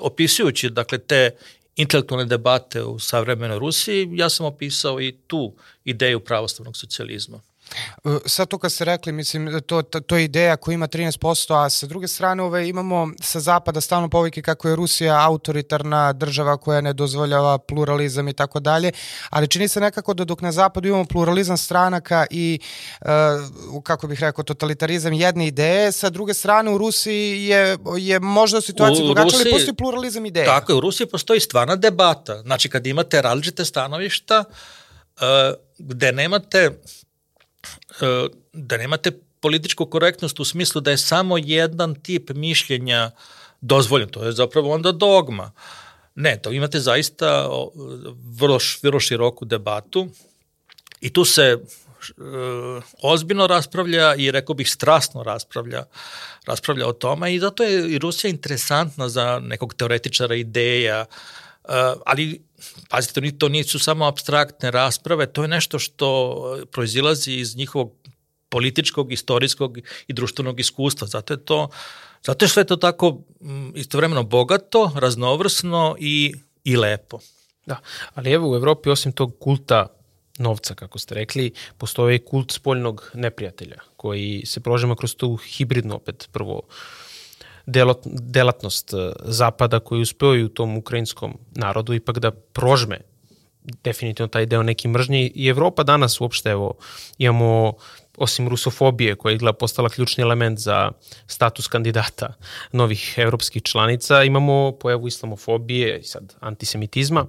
opisujući dakle, te intelektualne debate u savremenoj Rusiji, ja sam opisao i tu ideju pravoslavnog socijalizma. E, sad to kad ste rekli, mislim, to, to, to je ideja koja ima 13%, a sa druge strane ove, imamo sa zapada stalno povike kako je Rusija autoritarna država koja ne dozvoljava pluralizam i tako dalje, ali čini se nekako da dok na zapadu imamo pluralizam stranaka i, uh, kako bih rekao, totalitarizam jedne ideje, sa druge strane u Rusiji je, je možda situacija drugačija, ali postoji pluralizam ideja. Tako je, u Rusiji postoji stvarna debata. Znači, kad imate različite stanovišta, uh, gde nemate da nemate političku korektnost u smislu da je samo jedan tip mišljenja dozvoljen, to je zapravo onda dogma. Ne, to imate zaista vrlo, vrlo široku debatu i tu se e, ozbiljno raspravlja i rekao bih strasno raspravlja, raspravlja o tome i zato je i Rusija interesantna za nekog teoretičara ideja, uh, ali pazite, to, nisu samo abstraktne rasprave, to je nešto što proizilazi iz njihovog političkog, istorijskog i društvenog iskustva. Zato je to Zato je sve to tako istovremeno bogato, raznovrsno i, i lepo. Da, ali evo u Evropi osim tog kulta novca, kako ste rekli, postoje kult spoljnog neprijatelja, koji se prožema kroz tu hibridnu opet prvo uh, delot, delatnost e, Zapada koji uspeo i u tom ukrajinskom narodu ipak da prožme definitivno taj deo neki mržnje. I Evropa danas uopšte evo imamo osim rusofobije koja je izgleda postala ključni element za status kandidata novih evropskih članica, imamo pojavu islamofobije i sad antisemitizma,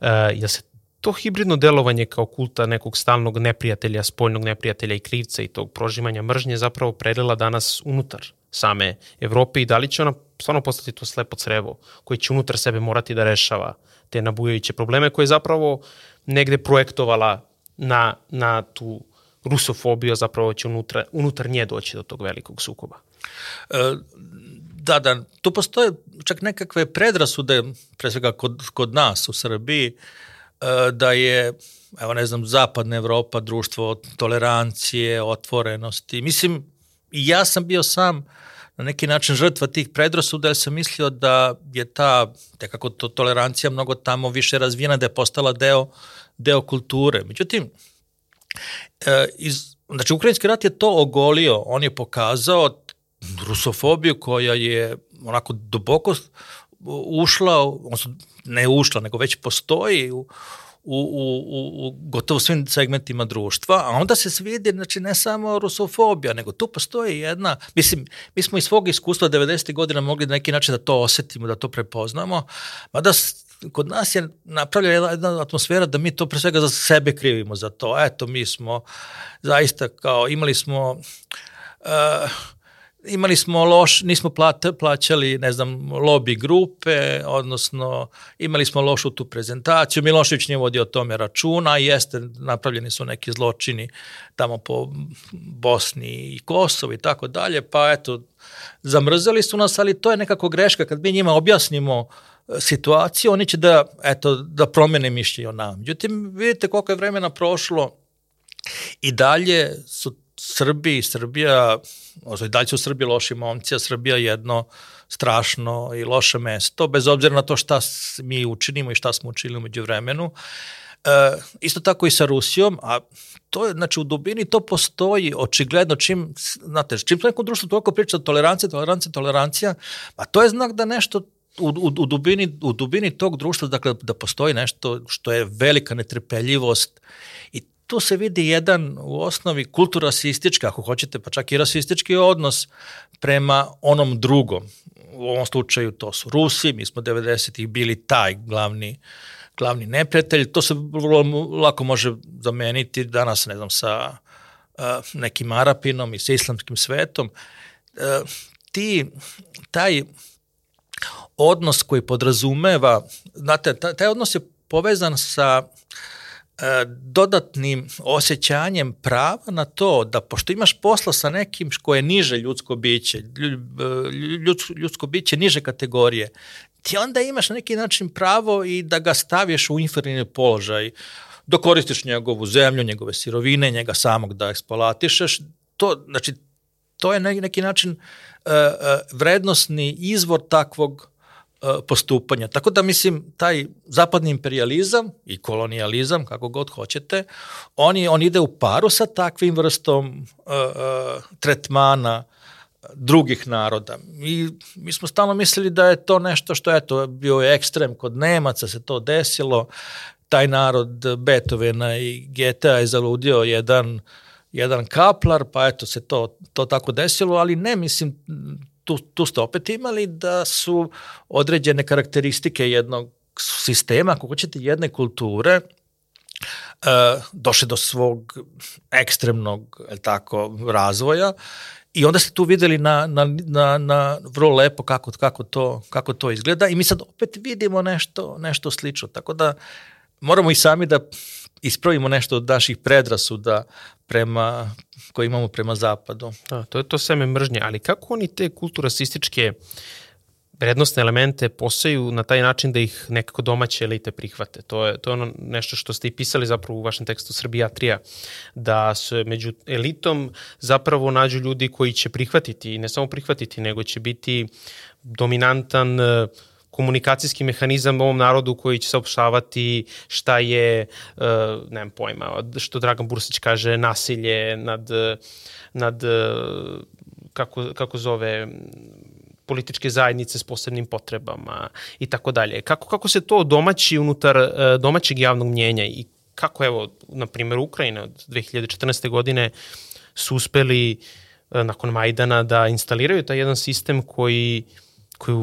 e, da se to hibridno delovanje kao kulta nekog stalnog neprijatelja, spoljnog neprijatelja i krivca i tog prožimanja mržnje zapravo prelila danas unutar same Evrope i da li će ona stvarno postati to slepo crevo koje će unutar sebe morati da rešava te nabujajuće probleme koje je zapravo negde projektovala na, na tu rusofobiju, zapravo će unutra, unutar nje doći do tog velikog sukoba. E, da, da, tu postoje čak nekakve predrasude, pre svega kod, kod nas u Srbiji, e, da je, evo ne znam, zapadna Evropa društvo tolerancije, otvorenosti. Mislim, ja sam bio sam na neki način žrtva tih predrasuda, jer sam mislio da je ta tekako to, tolerancija mnogo tamo više razvijena, da je postala deo, deo kulture. Međutim, e, iz, znači, Ukrajinski rat je to ogolio, on je pokazao rusofobiju koja je onako duboko ušla, ne ušla, nego već postoji u, u, u, u gotovo svim segmentima društva, a onda se svidi, znači ne samo rusofobija, nego tu postoji jedna, mislim, mi smo iz svog iskustva 90. godina mogli na neki način da to osetimo, da to prepoznamo, mada kod nas je napravljena jedna atmosfera da mi to pre svega za sebe krivimo za to. Eto, mi smo zaista kao imali smo uh, imali smo loš, nismo plate, plaćali, ne znam, lobby grupe, odnosno imali smo lošu tu prezentaciju, Milošević nije vodio o tome računa, jeste, napravljeni su neki zločini tamo po Bosni i Kosovo i tako dalje, pa eto, zamrzali su nas, ali to je nekako greška, kad mi njima objasnimo e, situaciju, oni će da, eto, da promene mišljenje o nama. Međutim, vidite koliko je vremena prošlo i dalje su Srbi, Srbija, odnosno i dalje su u Srbiji loši momci, a Srbija je jedno strašno i loše mesto, bez obzira na to šta mi učinimo i šta smo učinili umeđu vremenu. E, isto tako i sa Rusijom, a to je, znači u dubini to postoji, očigledno čim, znate, čim neko društvo toliko priča tolerancija, tolerancija, tolerancija, a to je znak da nešto u, u, u, dubini, u dubini tog društva, dakle, da postoji nešto što je velika netrpeljivost i tu se vidi jedan u osnovi kulturasistički, ako hoćete, pa čak i rasistički odnos prema onom drugom. u ovom slučaju to su Rusi, mi smo 90-ih bili taj glavni glavni neprijatelj, to se vrlo lako može zameniti danas, ne znam, sa uh, nekim Arapinom i sa islamskim svetom. Uh, ti, taj odnos koji podrazumeva, znate, taj odnos je povezan sa e, dodatnim osjećanjem prava na to da pošto imaš posla sa nekim ko je niže ljudsko biće, ljudsko, ljudsko biće niže kategorije, ti onda imaš na neki način pravo i da ga staviš u inferiorni položaj, da koristiš njegovu zemlju, njegove sirovine, njega samog da eksploatišeš, to, znači, to je neki, neki način uh, uh, vrednostni izvor takvog E, postupanja. Tako da mislim taj zapadni imperializam i kolonijalizam, kako god hoćete, on, je, on ide u paru sa takvim vrstom uh, uh, tretmana drugih naroda. I mi smo stalno mislili da je to nešto što eto bio je ekstrem kod Nemaca se to desilo. Taj narod Beethovena i Geta je zaludio jedan jedan kaplar, pa eto se to, to tako desilo, ali ne, mislim, tu, tu ste opet imali da su određene karakteristike jednog sistema, ako hoćete, jedne kulture, uh, došle do svog ekstremnog tako, razvoja i onda ste tu videli na, na, na, na vrlo lepo kako, kako, to, kako to izgleda i mi sad opet vidimo nešto, nešto slično, tako da moramo i sami da ispravimo nešto od naših predrasuda prema, koje imamo prema zapadu. Da, to je to seme mržnje, ali kako oni te kulturasističke vrednostne elemente posaju na taj način da ih nekako domaće elite prihvate. To je, to je ono nešto što ste i pisali zapravo u vašem tekstu Srbijatrija, da se među elitom zapravo nađu ljudi koji će prihvatiti, i ne samo prihvatiti, nego će biti dominantan uh, komunikacijski mehanizam ovom narodu koji će saopštavati šta je, uh, nemam pojma, što Dragan Bursić kaže, nasilje nad, nad uh, kako, kako zove, političke zajednice s posebnim potrebama i tako dalje. Kako, kako se to domaći unutar uh, domaćeg javnog mnjenja i kako, evo, na primjer, Ukrajina od 2014. godine su uspeli nakon Majdana da instaliraju taj jedan sistem koji, koji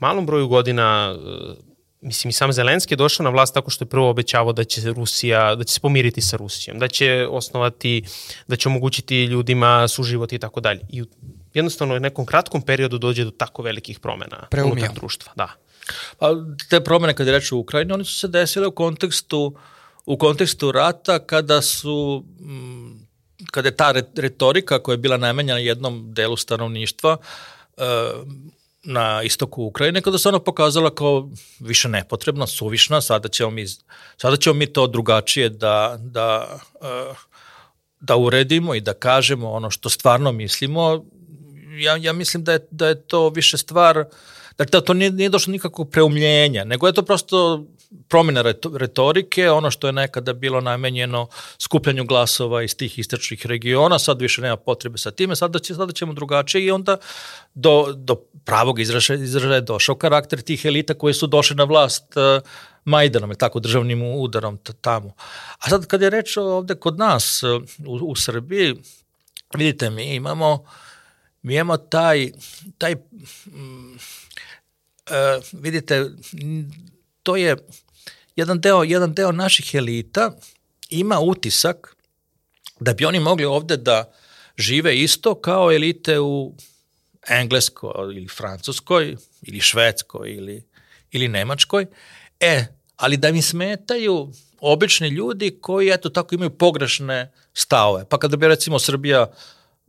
malom broju godina e, mislim i sam Zelenski je došao na vlast tako što je prvo obećavao da će Rusija, da će se pomiriti sa Rusijom, da će osnovati, da će omogućiti ljudima suživot i tako dalje. I jednostavno u nekom kratkom periodu dođe do tako velikih promena Preumio. unutar društva. Da. Pa, te promene kada je reč u Ukrajini, one su se desile u kontekstu u kontekstu rata kada su mm, kada je ta retorika koja je bila namenjena jednom delu stanovništva uh, na istoku Ukrajine, kada se ona pokazala kao više nepotrebna, suvišna, sada ćemo mi, sada ćemo mi to drugačije da, da, eh, da uredimo i da kažemo ono što stvarno mislimo. Ja, ja mislim da je, da je to više stvar, da to nije, nije došlo nikakvog preumljenja, nego je to prosto promjena retorike, ono što je nekada bilo namenjeno skupljanju glasova iz tih istočnih regiona, sad više nema potrebe sa time, sada, će, sada ćemo drugačije i onda do, do pravog izražaja, izražaja je došao karakter tih elita koje su došle na vlast uh, Majdanom, tako državnim udarom tamo. A sad kad je reč ovde kod nas uh, u, u Srbiji, vidite mi imamo mi imamo taj, taj vidite, to je jedan deo, jedan deo naših elita ima utisak da bi oni mogli ovde da žive isto kao elite u Engleskoj ili Francuskoj ili Švedskoj ili, ili Nemačkoj. E, ali da mi smetaju obični ljudi koji eto tako imaju pogrešne stavove. Pa kada bi recimo Srbija uh,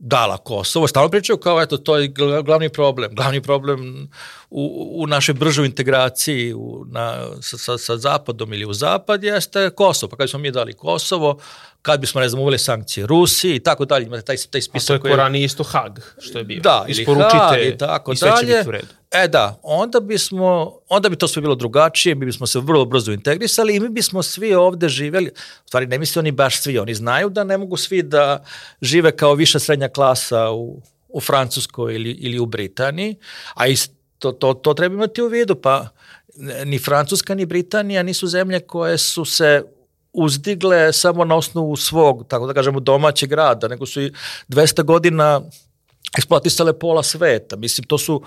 dala Kosovo, stalno pričaju kao eto to je glavni problem, glavni problem u, u našoj bržoj integraciji u, na, sa, sa, sa zapadom ili u zapad jeste Kosovo, pa kad smo mi dali Kosovo, kad bismo, ne znam, uveli sankcije Rusiji i tako dalje, imate taj, taj spisak. A to je koji... isto Hag, što je bio. Da, ili Hag i tako i sve dalje. će biti u redu. E da, onda bismo, onda bi to sve bilo drugačije, mi bismo se vrlo brzo integrisali i mi bismo svi ovde živeli, u stvari ne misle oni baš svi, oni znaju da ne mogu svi da žive kao viša srednja klasa u, u Francuskoj ili, ili u Britaniji, a isto to, to treba imati u vidu, pa ni Francuska ni Britanija nisu zemlje koje su se uzdigle samo na osnovu svog, tako da kažemo, domaćeg rada, nego su i 200 godina eksploatisale pola sveta. Mislim, to su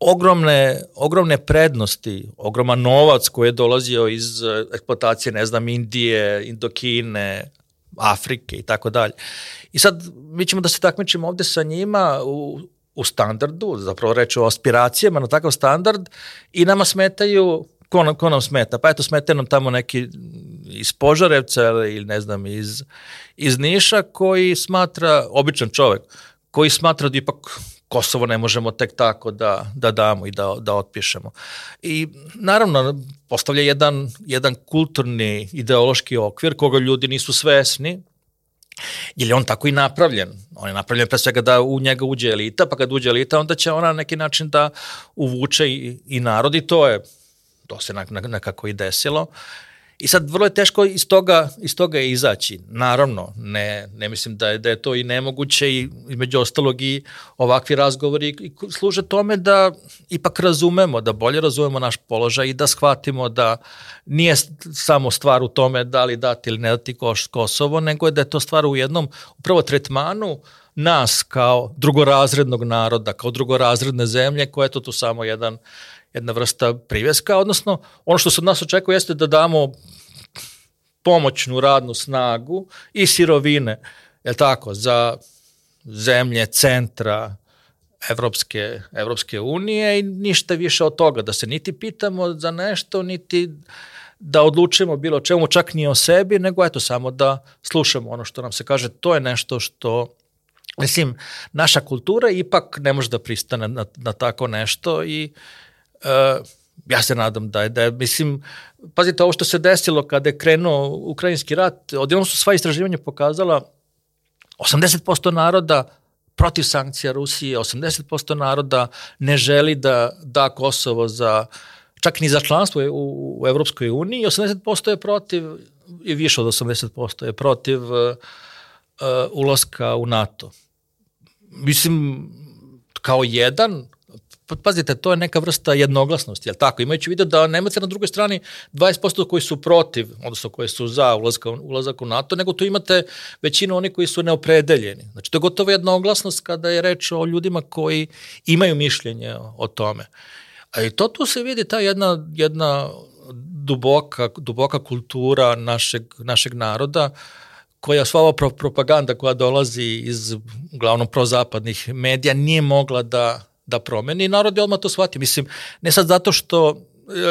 ogromne, ogromne prednosti, ogroman novac koji je dolazio iz eh, eksploatacije, ne znam, Indije, Indokine, Afrike i tako dalje. I sad mi ćemo da se takmičimo ovde sa njima u, u standardu, zapravo reći o aspiracijama na takav standard i nama smetaju ko nam, ko nam smeta? Pa eto, smeta nam tamo neki iz Požarevca ili ne znam, iz, iz Niša koji smatra, običan čovek, koji smatra da ipak Kosovo ne možemo tek tako da, da damo i da, da otpišemo. I naravno, postavlja jedan, jedan kulturni ideološki okvir koga ljudi nisu svesni, jer je on tako i napravljen. On je napravljen pre svega da u njega uđe elita, pa kad uđe elita, onda će ona na neki način da uvuče i, i narod i to je, to se nekako i desilo. I sad vrlo je teško iz toga, iz toga je izaći. Naravno, ne, ne mislim da je, da je to i nemoguće i između ostalog i ovakvi razgovori i služe tome da ipak razumemo, da bolje razumemo naš položaj i da shvatimo da nije samo stvar u tome da li dati ili ne dati Kosovo, nego je da je to stvar u jednom upravo tretmanu nas kao drugorazrednog naroda, kao drugorazredne zemlje, koja je to tu samo jedan jedna vrsta priveska, odnosno ono što se od nas očekuje jeste da damo pomoćnu radnu snagu i sirovine, je tako, za zemlje centra Evropske, Evropske unije i ništa više od toga, da se niti pitamo za nešto, niti da odlučimo bilo čemu, čak ni o sebi, nego eto samo da slušamo ono što nam se kaže. To je nešto što, mislim, naša kultura ipak ne može da pristane na, na tako nešto i uh, ja se nadam da je, da je, mislim, pazite, ovo što se desilo kada je krenuo ukrajinski rat, odjednom su sva istraživanja pokazala 80% naroda protiv sankcija Rusije, 80% naroda ne želi da da Kosovo za, čak ni za članstvo u, u Evropskoj uniji, 80% je protiv, i više od 80% je protiv uh, uh, ulaska u NATO. Mislim, kao jedan, pazite, to je neka vrsta jednoglasnosti, jel tako? Imajući vidio da nemate na drugoj strani 20% koji su protiv, odnosno koji su za ulazak, ulazak u NATO, nego tu imate većinu oni koji su neopredeljeni. Znači, to je gotovo jednoglasnost kada je reč o ljudima koji imaju mišljenje o tome. A i to tu se vidi ta jedna, jedna duboka, duboka kultura našeg, našeg naroda, koja sva ova propaganda koja dolazi iz uglavnom prozapadnih medija nije mogla da da promeni i narod je odmah to shvatio. Mislim, ne sad zato što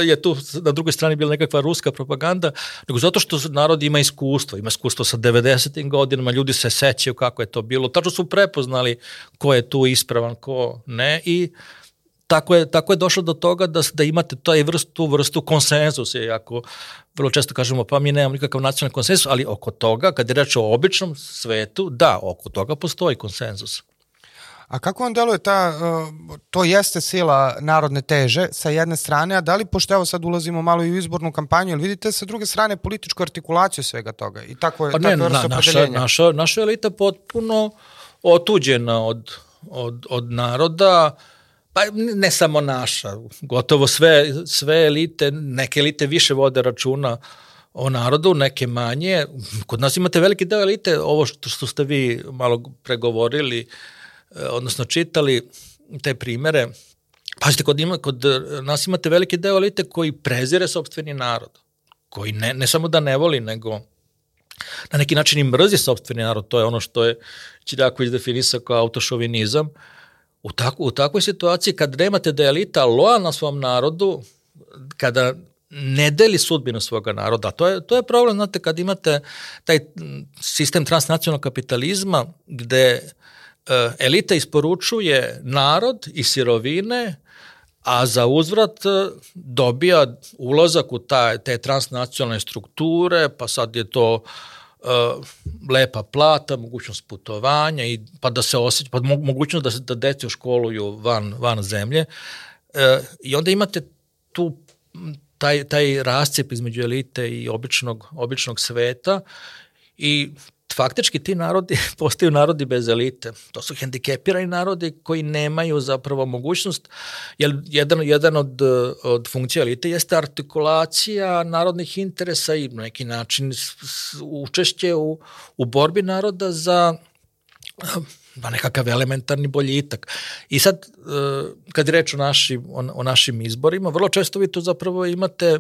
je tu na drugoj strani bila nekakva ruska propaganda, nego zato što narod ima iskustvo, ima iskustvo sa 90. godinama, ljudi se sećaju kako je to bilo, tačno su prepoznali ko je tu ispravan, ko ne i tako je, tako je došlo do toga da, da imate taj vrstu, tu vrstu konsenzusa, ako vrlo često kažemo pa mi nemamo nikakav nacionalni konsenzus, ali oko toga, kad je reč o običnom svetu, da, oko toga postoji konsenzus. A kako vam deluje ta, uh, to jeste sila narodne teže sa jedne strane, a da li, pošto evo sad ulazimo malo i u izbornu kampanju, ili vidite sa druge strane političku artikulaciju svega toga i tako je, pa ne, na, naša, naša, naša elita potpuno otuđena od, od, od naroda, pa ne samo naša, gotovo sve, sve elite, neke elite više vode računa o narodu, neke manje. Kod nas imate veliki deo elite, ovo što, što ste vi malo pregovorili, uh, odnosno čitali te primere, pazite, kod, ima, kod nas imate veliki deo elite koji prezire sobstveni narod, koji ne, ne samo da ne voli, nego na neki način i mrzi sobstveni narod, to je ono što je Čirako izdefinisao kao autošovinizam. U, tako, u takvoj situaciji kad nemate da je elita lojalna svom narodu, kada ne deli sudbinu svoga naroda. To je, to je problem, znate, kad imate taj sistem transnacionalnog kapitalizma gde E, elita isporučuje narod i sirovine, a za uzvrat e, dobija ulazak u ta, te transnacionalne strukture, pa sad je to uh, lepa plata, mogućnost putovanja, i, pa da se osjeća, pa mogućnost da se da deci školuju van, van zemlje. Uh, I onda imate tu taj, taj rascep između elite i običnog, običnog sveta i faktički ti narodi postaju narodi bez elite. To su hendikepirani narodi koji nemaju zapravo mogućnost, jer jedan, jedan od, od funkcija elite jeste artikulacija narodnih interesa i na neki način učešće u, u borbi naroda za na nekakav elementarni boljitak. I sad, uh, kad je reč o, naši, o, o našim izborima, vrlo često vi to zapravo imate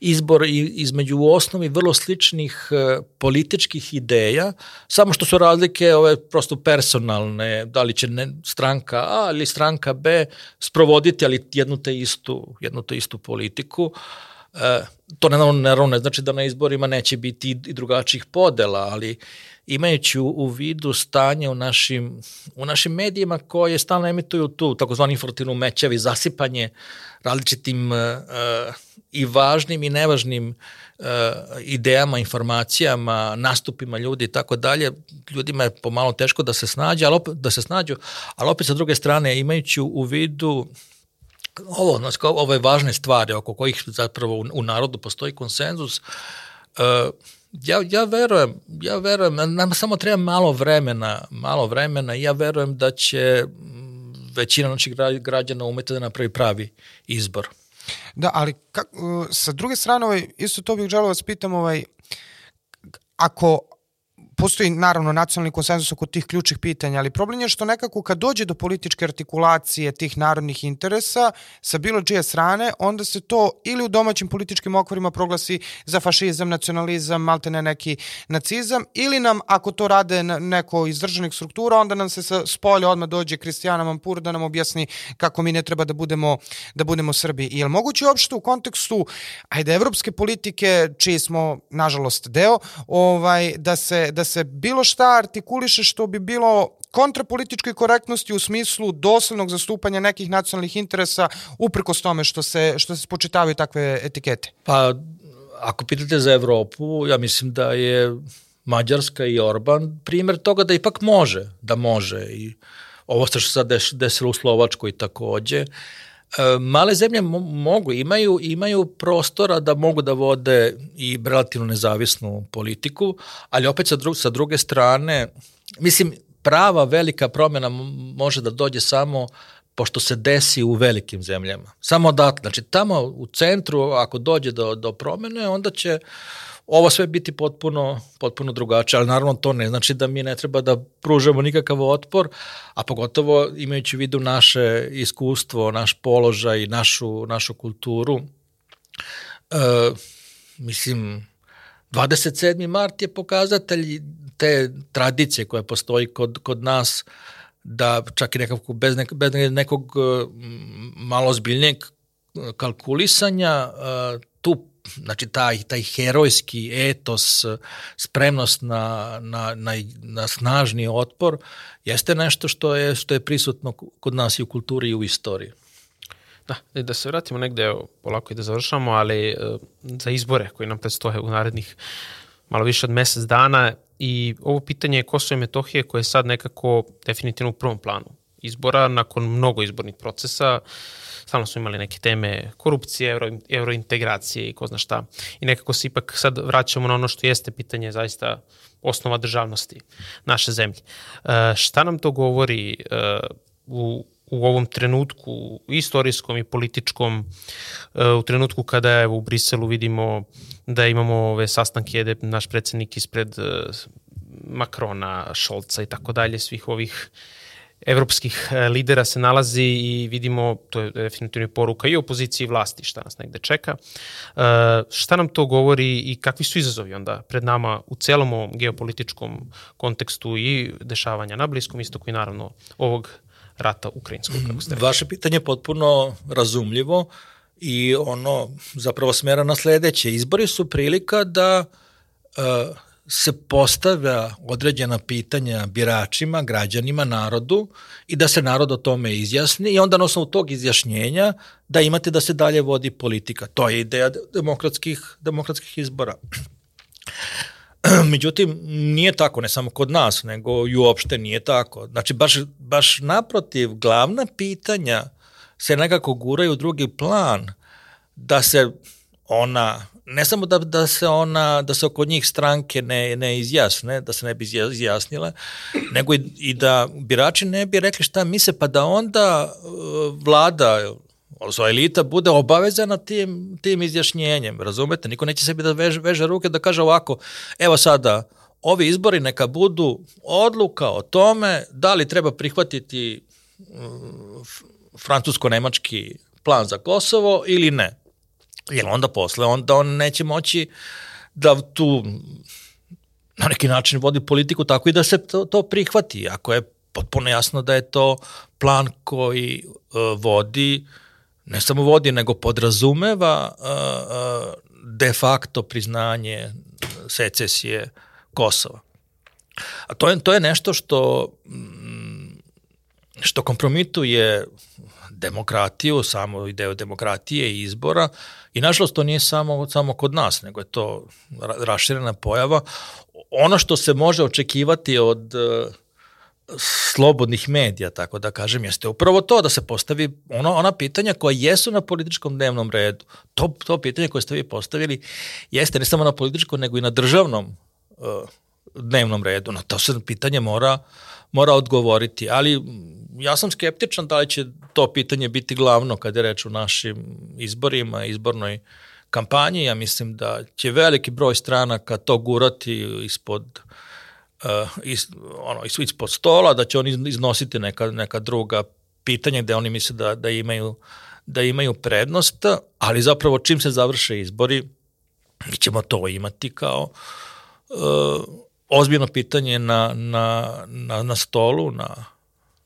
izbor između u osnovi vrlo sličnih e, političkih ideja, samo što su razlike ove prosto personalne, da li će ne, stranka A ili stranka B sprovoditi ali jednu te istu, jednu te istu politiku. E, to naravno, naravno ne znači da na izborima neće biti i drugačijih podela, ali imajući u, u vidu stanje u našim, u našim medijima koje stalno emituju tu takozvani informativnu mećavi, zasipanje različitim uh, i važnim i nevažnim uh, idejama, informacijama, nastupima ljudi i tako dalje, ljudima je pomalo teško da se snađe, ali opet, da se snađu, ali opet sa druge strane imajući u vidu ovo, znači, ove važne stvari oko kojih zapravo u, u narodu postoji konsenzus, uh, ja, ja verujem, ja verujem, nam samo treba malo vremena, malo vremena i ja verujem da će većina naših građana umeti da napravi pravi izbor. Da, ali kak, sa druge strane, ovaj, isto to bih želeo da vas pitam, ovaj, ako, postoji naravno nacionalni konsenzus oko tih ključnih pitanja, ali problem je što nekako kad dođe do političke artikulacije tih narodnih interesa sa bilo čije strane, onda se to ili u domaćim političkim okvirima proglasi za fašizam, nacionalizam, malte ne neki nacizam, ili nam, ako to rade neko iz državnih struktura, onda nam se sa spolja odmah dođe Kristijana Mampur da nam objasni kako mi ne treba da budemo, da budemo Srbi. Je li moguće uopšte u kontekstu, ajde, evropske politike, čiji smo, nažalost, deo, ovaj, da se, da se bilo šta artikuliše što bi bilo kontrapolitičkoj korektnosti u smislu doslednog zastupanja nekih nacionalnih interesa uprkos tome što se, što se spočitavaju takve etikete? Pa, ako pitate za Evropu, ja mislim da je Mađarska i Orban primer toga da ipak može, da može i ovo što se sad desilo u Slovačkoj takođe, E, male zemlje mogu, imaju, imaju prostora da mogu da vode i relativno nezavisnu politiku, ali opet sa, dru, sa druge strane, mislim, prava velika promjena može da dođe samo pošto se desi u velikim zemljama. Samo odatle. Znači, tamo u centru, ako dođe do, do promene, onda će ovo sve biti potpuno, potpuno drugačije, ali naravno to ne znači da mi ne treba da pružamo nikakav otpor, a pogotovo imajući u vidu naše iskustvo, naš položaj, našu, našu kulturu. E, mislim, 27. mart je pokazatelj te tradicije koja postoji kod, kod nas, da čak i nekako bez, nek, bez nekog malo zbiljnijeg kalkulisanja tu znači taj, taj herojski etos, spremnost na, na, na, na snažni otpor, jeste nešto što je, što je prisutno kod nas i u kulturi i u istoriji. Da, da se vratimo negde, polako i da završamo, ali e, za izbore koji nam predstoje u narednih malo više od mesec dana i ovo pitanje Kosova i Metohije koje je sad nekako definitivno u prvom planu izbora nakon mnogo izbornih procesa. Uh, stalno smo imali neke teme korupcije, euro, eurointegracije i ko zna šta. I nekako se ipak sad vraćamo na ono što jeste pitanje zaista osnova državnosti naše zemlje. E, šta nam to govori e, u, u ovom trenutku istorijskom i političkom e, u trenutku kada je u Briselu vidimo da imamo ove sastanke jede naš predsednik ispred e, Makrona, Šolca i tako dalje, svih ovih evropskih e, lidera se nalazi i vidimo, to je definitivno poruka i opoziciji i vlasti šta nas negde čeka. E, šta nam to govori i kakvi su izazovi onda pred nama u celom ovom geopolitičkom kontekstu i dešavanja na Bliskom istoku i naravno ovog rata ukrajinskog, kako ste rekli. Vaše pitanje je potpuno razumljivo i ono zapravo smera na sledeće. Izbori su prilika da uh, se postavlja određena pitanja biračima, građanima, narodu i da se narod o tome izjasni i onda na osnovu tog izjašnjenja da imate da se dalje vodi politika. To je ideja demokratskih, demokratskih izbora. Međutim, nije tako, ne samo kod nas, nego i uopšte nije tako. Znači, baš, baš naprotiv, glavna pitanja se nekako guraju u drugi plan, da se ona ne samo da, da se ona, da se oko njih stranke ne, ne izjasne, da se ne bi izjasnile, nego i, i da birači ne bi rekli šta misle, pa da onda uh, vlada, odnosno elita, bude obavezana tim, tim izjašnjenjem, razumete? Niko neće sebi da veže, veže ruke da kaže ovako, evo sada, ovi izbori neka budu odluka o tome da li treba prihvatiti francusko-nemački plan za Kosovo ili ne. Jer onda posle, onda on neće moći da tu na neki način vodi politiku tako i da se to, to prihvati. Ako je potpuno jasno da je to plan koji uh, vodi, ne samo vodi, nego podrazumeva uh, uh, de facto priznanje secesije Kosova. A to je, to je nešto što što kompromituje demokratiju, samo ideju demokratije i izbora i nažalost to nije samo, samo kod nas, nego je to raširena pojava. Ono što se može očekivati od uh, slobodnih medija, tako da kažem, jeste upravo to da se postavi ono, ona pitanja koja jesu na političkom dnevnom redu. To, to pitanje koje ste vi postavili jeste ne samo na političkom, nego i na državnom uh, dnevnom redu. Na to se pitanje mora, mora odgovoriti, ali ja sam skeptičan da li će to pitanje biti glavno kada je reč o našim izborima, izbornoj kampanji. Ja mislim da će veliki broj stranaka to gurati ispod uh, is, ono, ispod stola, da će oni iznositi neka, neka druga pitanja gde oni misle da, da imaju da imaju prednost, ali zapravo čim se završe izbori, mi ćemo to imati kao uh, ozbiljno pitanje na, na, na, na stolu, na,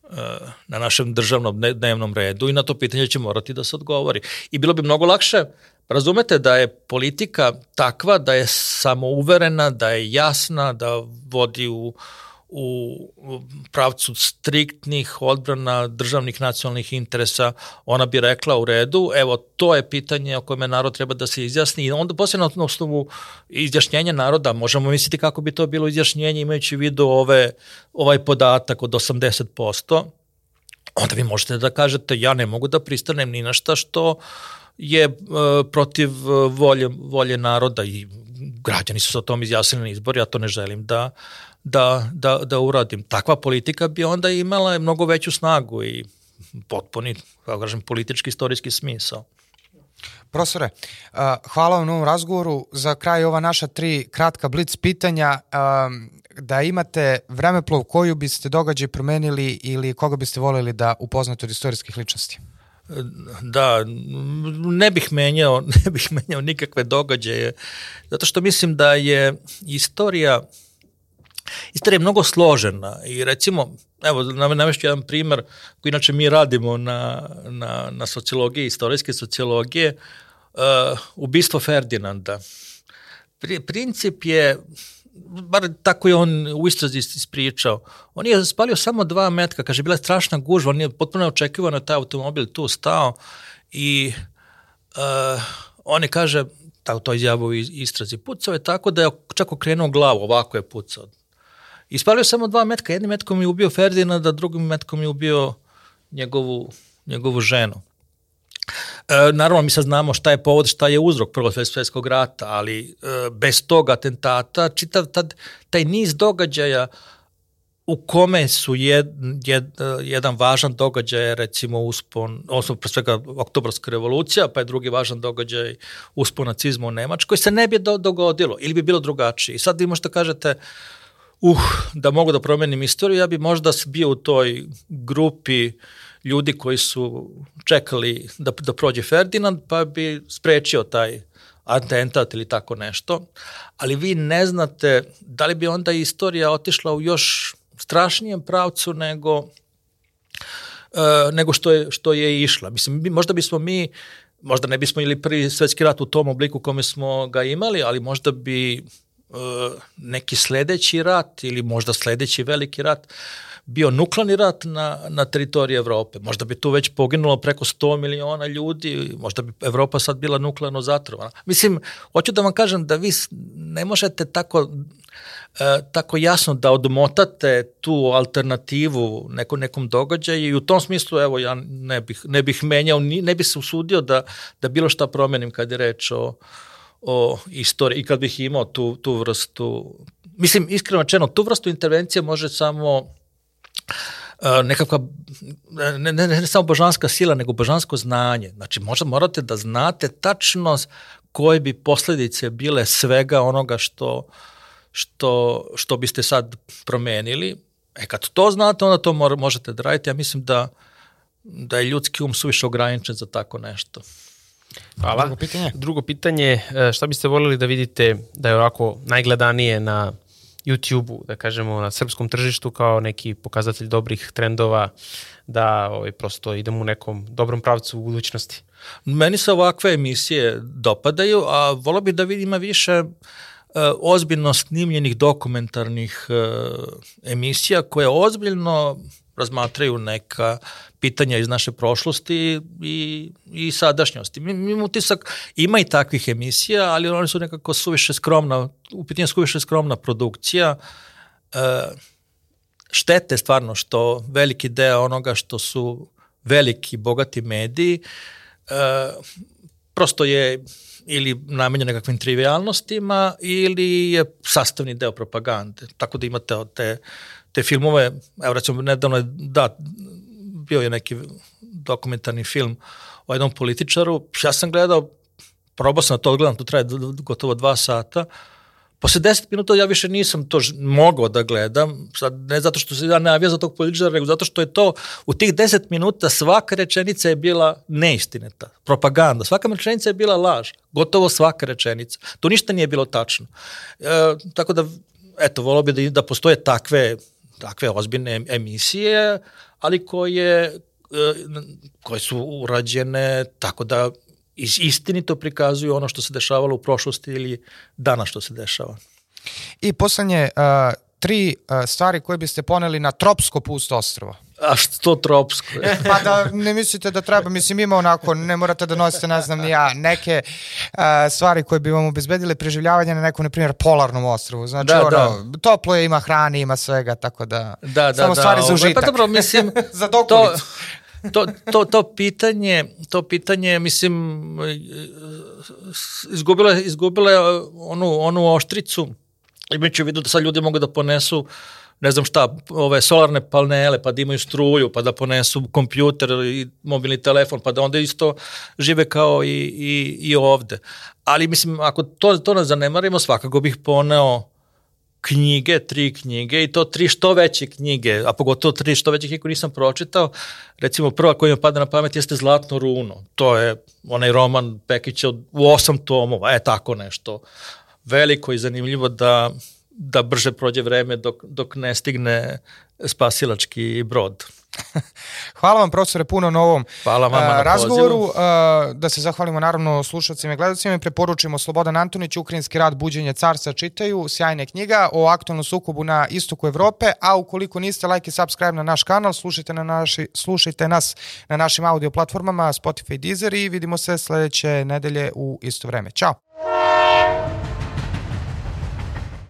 uh, na našem državnom dnevnom redu i na to pitanje će morati da se odgovori. I bilo bi mnogo lakše Razumete da je politika takva da je samouverena, da je jasna, da vodi u, u pravcu striktnih odbrana državnih nacionalnih interesa, ona bi rekla u redu, evo to je pitanje o kome narod treba da se izjasni. I onda posebno na osnovu izjašnjenja naroda možemo misliti kako bi to bilo izjašnjenje imajući u vidu ove, ovaj podatak od 80%, onda vi možete da kažete ja ne mogu da pristanem ni na šta što uh, je e, protiv e, volje, volje naroda. I građani su se o tom izjasnili na izbor, ja to ne želim da, da, da, da uradim. Takva politika bi onda imala mnogo veću snagu i potpuni, kako kažem, politički, istorijski smisao. Profesore, hvala vam na ovom razgovoru. Za kraj ova naša tri kratka blic pitanja. Da imate vremeplov koju biste događaj promenili ili koga biste voljeli da upoznate od istorijskih ličnosti? Da, ne bih menjao, ne bih menjao nikakve događaje, zato što mislim da je istorija Istorija je mnogo složena i recimo, evo, navešću jedan primer koji inače mi radimo na, na, na sociologiji, istorijske sociologije, uh, ubistvo Ferdinanda. Pri, princip je bar tako je on u istrazi ispričao, on je spalio samo dva metka, kaže, bila je strašna gužva, on je potpuno očekivano taj automobil tu stao i uh, on je, kaže, tako to izjavio u istrazi, pucao je tako da je čak okrenuo glavu, ovako je pucao. Ispalio samo dva metka, jednim metkom je ubio Ferdinanda, drugim metkom je ubio njegovu, njegovu ženu. E, naravno, mi sad znamo šta je povod, šta je uzrok Prvog svjetskog rata, ali e, bez tog atentata, čitav tad, taj niz događaja u kome su jed, jed, jedan važan događaj, recimo uspon, odnosno pre svega oktobarska revolucija, pa je drugi važan događaj uspon nacizma u Nemačkoj, se ne bi do, dogodilo ili bi bilo drugačije. I sad vi možete kažete, uh, da mogu da promenim istoriju, ja bi možda bio u toj grupi uh, ljudi koji su čekali da, da prođe Ferdinand, pa bi sprečio taj atentat ili tako nešto, ali vi ne znate da li bi onda istorija otišla u još strašnijem pravcu nego uh, nego što je, što je išla. Mislim, možda bismo mi možda ne bismo ili prvi svetski rat u tom obliku kome smo ga imali, ali možda bi uh, neki sledeći rat ili možda sledeći veliki rat bio nuklearni rat na, na teritoriji Evrope. Možda bi tu već poginulo preko 100 miliona ljudi, možda bi Evropa sad bila nuklearno zatrovana. Mislim, hoću da vam kažem da vi ne možete tako e, tako jasno da odmotate tu alternativu neko, nekom događaju i u tom smislu evo ja ne bih, ne bih menjao, ne bih se usudio da, da bilo šta promenim kad je reč o, o istoriji i kad bih imao tu, tu vrstu mislim iskreno rečeno tu vrstu intervencije može samo nekakva, ne, ne, ne samo božanska sila, nego božansko znanje. Znači, možda morate da znate tačno koje bi posledice bile svega onoga što što, što biste sad promenili. E kad to znate, onda to možete da radite. Ja mislim da, da je ljudski um suviše ograničen za tako nešto. Hvala. Drugo pitanje. Drugo pitanje, e, šta biste voljeli da vidite da je ovako najgledanije na YouTube-u, da kažemo, na srpskom tržištu kao neki pokazatelj dobrih trendova, da ovaj, prosto idemo u nekom dobrom pravcu u budućnosti? Meni se ovakve emisije dopadaju, a volio bih da vidim više uh, ozbiljno snimljenih dokumentarnih uh, emisija koje ozbiljno razmatraju neka pitanja iz naše prošlosti i, i sadašnjosti. Mi, mi utisak, ima i takvih emisija, ali one su nekako suviše skromna, u pitanju suviše skromna produkcija. E, štete stvarno što veliki deo onoga što su veliki, bogati mediji, e, prosto je ili namenjen nekakvim trivialnostima ili je sastavni deo propagande. Tako da imate te, te filmove, evo recimo nedavno je, da, bio je neki dokumentarni film o jednom političaru, ja sam gledao, probao sam na to gledam, to traje gotovo dva sata, Posle 10 minuta ja više nisam to mogao da gledam, sad ne zato što se ja navija za tog političara, nego zato što je to, u tih 10 minuta svaka rečenica je bila neistineta, propaganda, svaka rečenica je bila laž, gotovo svaka rečenica. To ništa nije bilo tačno. E, tako da, eto, volao bi da, da postoje takve, takve ozbiljne emisije, ali koje, e, koje su urađene tako da istinito prikazuju ono što se dešavalo u prošlosti ili dana što se dešava. I poslednje, tri stvari koje biste poneli na tropsko pusto ostrovo. A što tropsko? pa da ne mislite da treba, mislim ima onako, ne morate da nosite, ne znam ni ja, neke uh, stvari koje bi vam obezbedile preživljavanje na nekom, na primjer, polarnom ostrovu. Znači, da, ono, da. toplo je, ima hrane, ima svega, tako da, da, da samo da, stvari za užitak. Pa dobro, mislim, za dokulicu. To, to, to pitanje, to pitanje, mislim, izgubila, izgubila onu, onu oštricu, imajući u vidu da sad ljudi mogu da ponesu ne znam šta, ove solarne panele, pa da imaju struju, pa da ponesu kompjuter i mobilni telefon, pa da onda isto žive kao i, i, i ovde. Ali mislim, ako to, to ne zanemarimo, svakako bih poneo knjige, tri knjige i to tri što veće knjige, a pogotovo tri što veće knjige koje nisam pročitao. Recimo prva koja mi pada na pamet jeste Zlatno runo. To je onaj roman Pekića u osam tomova, e tako nešto. Veliko i zanimljivo da, da brže prođe vreme dok, dok ne stigne spasilački brod. Hvala vam profesore puno na ovom Hvala vama na razgovoru. Pozivu. Da se zahvalimo naravno slušalcima i gledalcima i preporučimo Slobodan Antonić, Ukrajinski rad Buđenje carstva čitaju, sjajne knjiga o aktualnom sukobu na istoku Evrope, a ukoliko niste like i subscribe na naš kanal, slušajte, na naši, slušajte nas na našim audio platformama Spotify i Deezer i vidimo se sledeće nedelje u isto vreme. Ćao!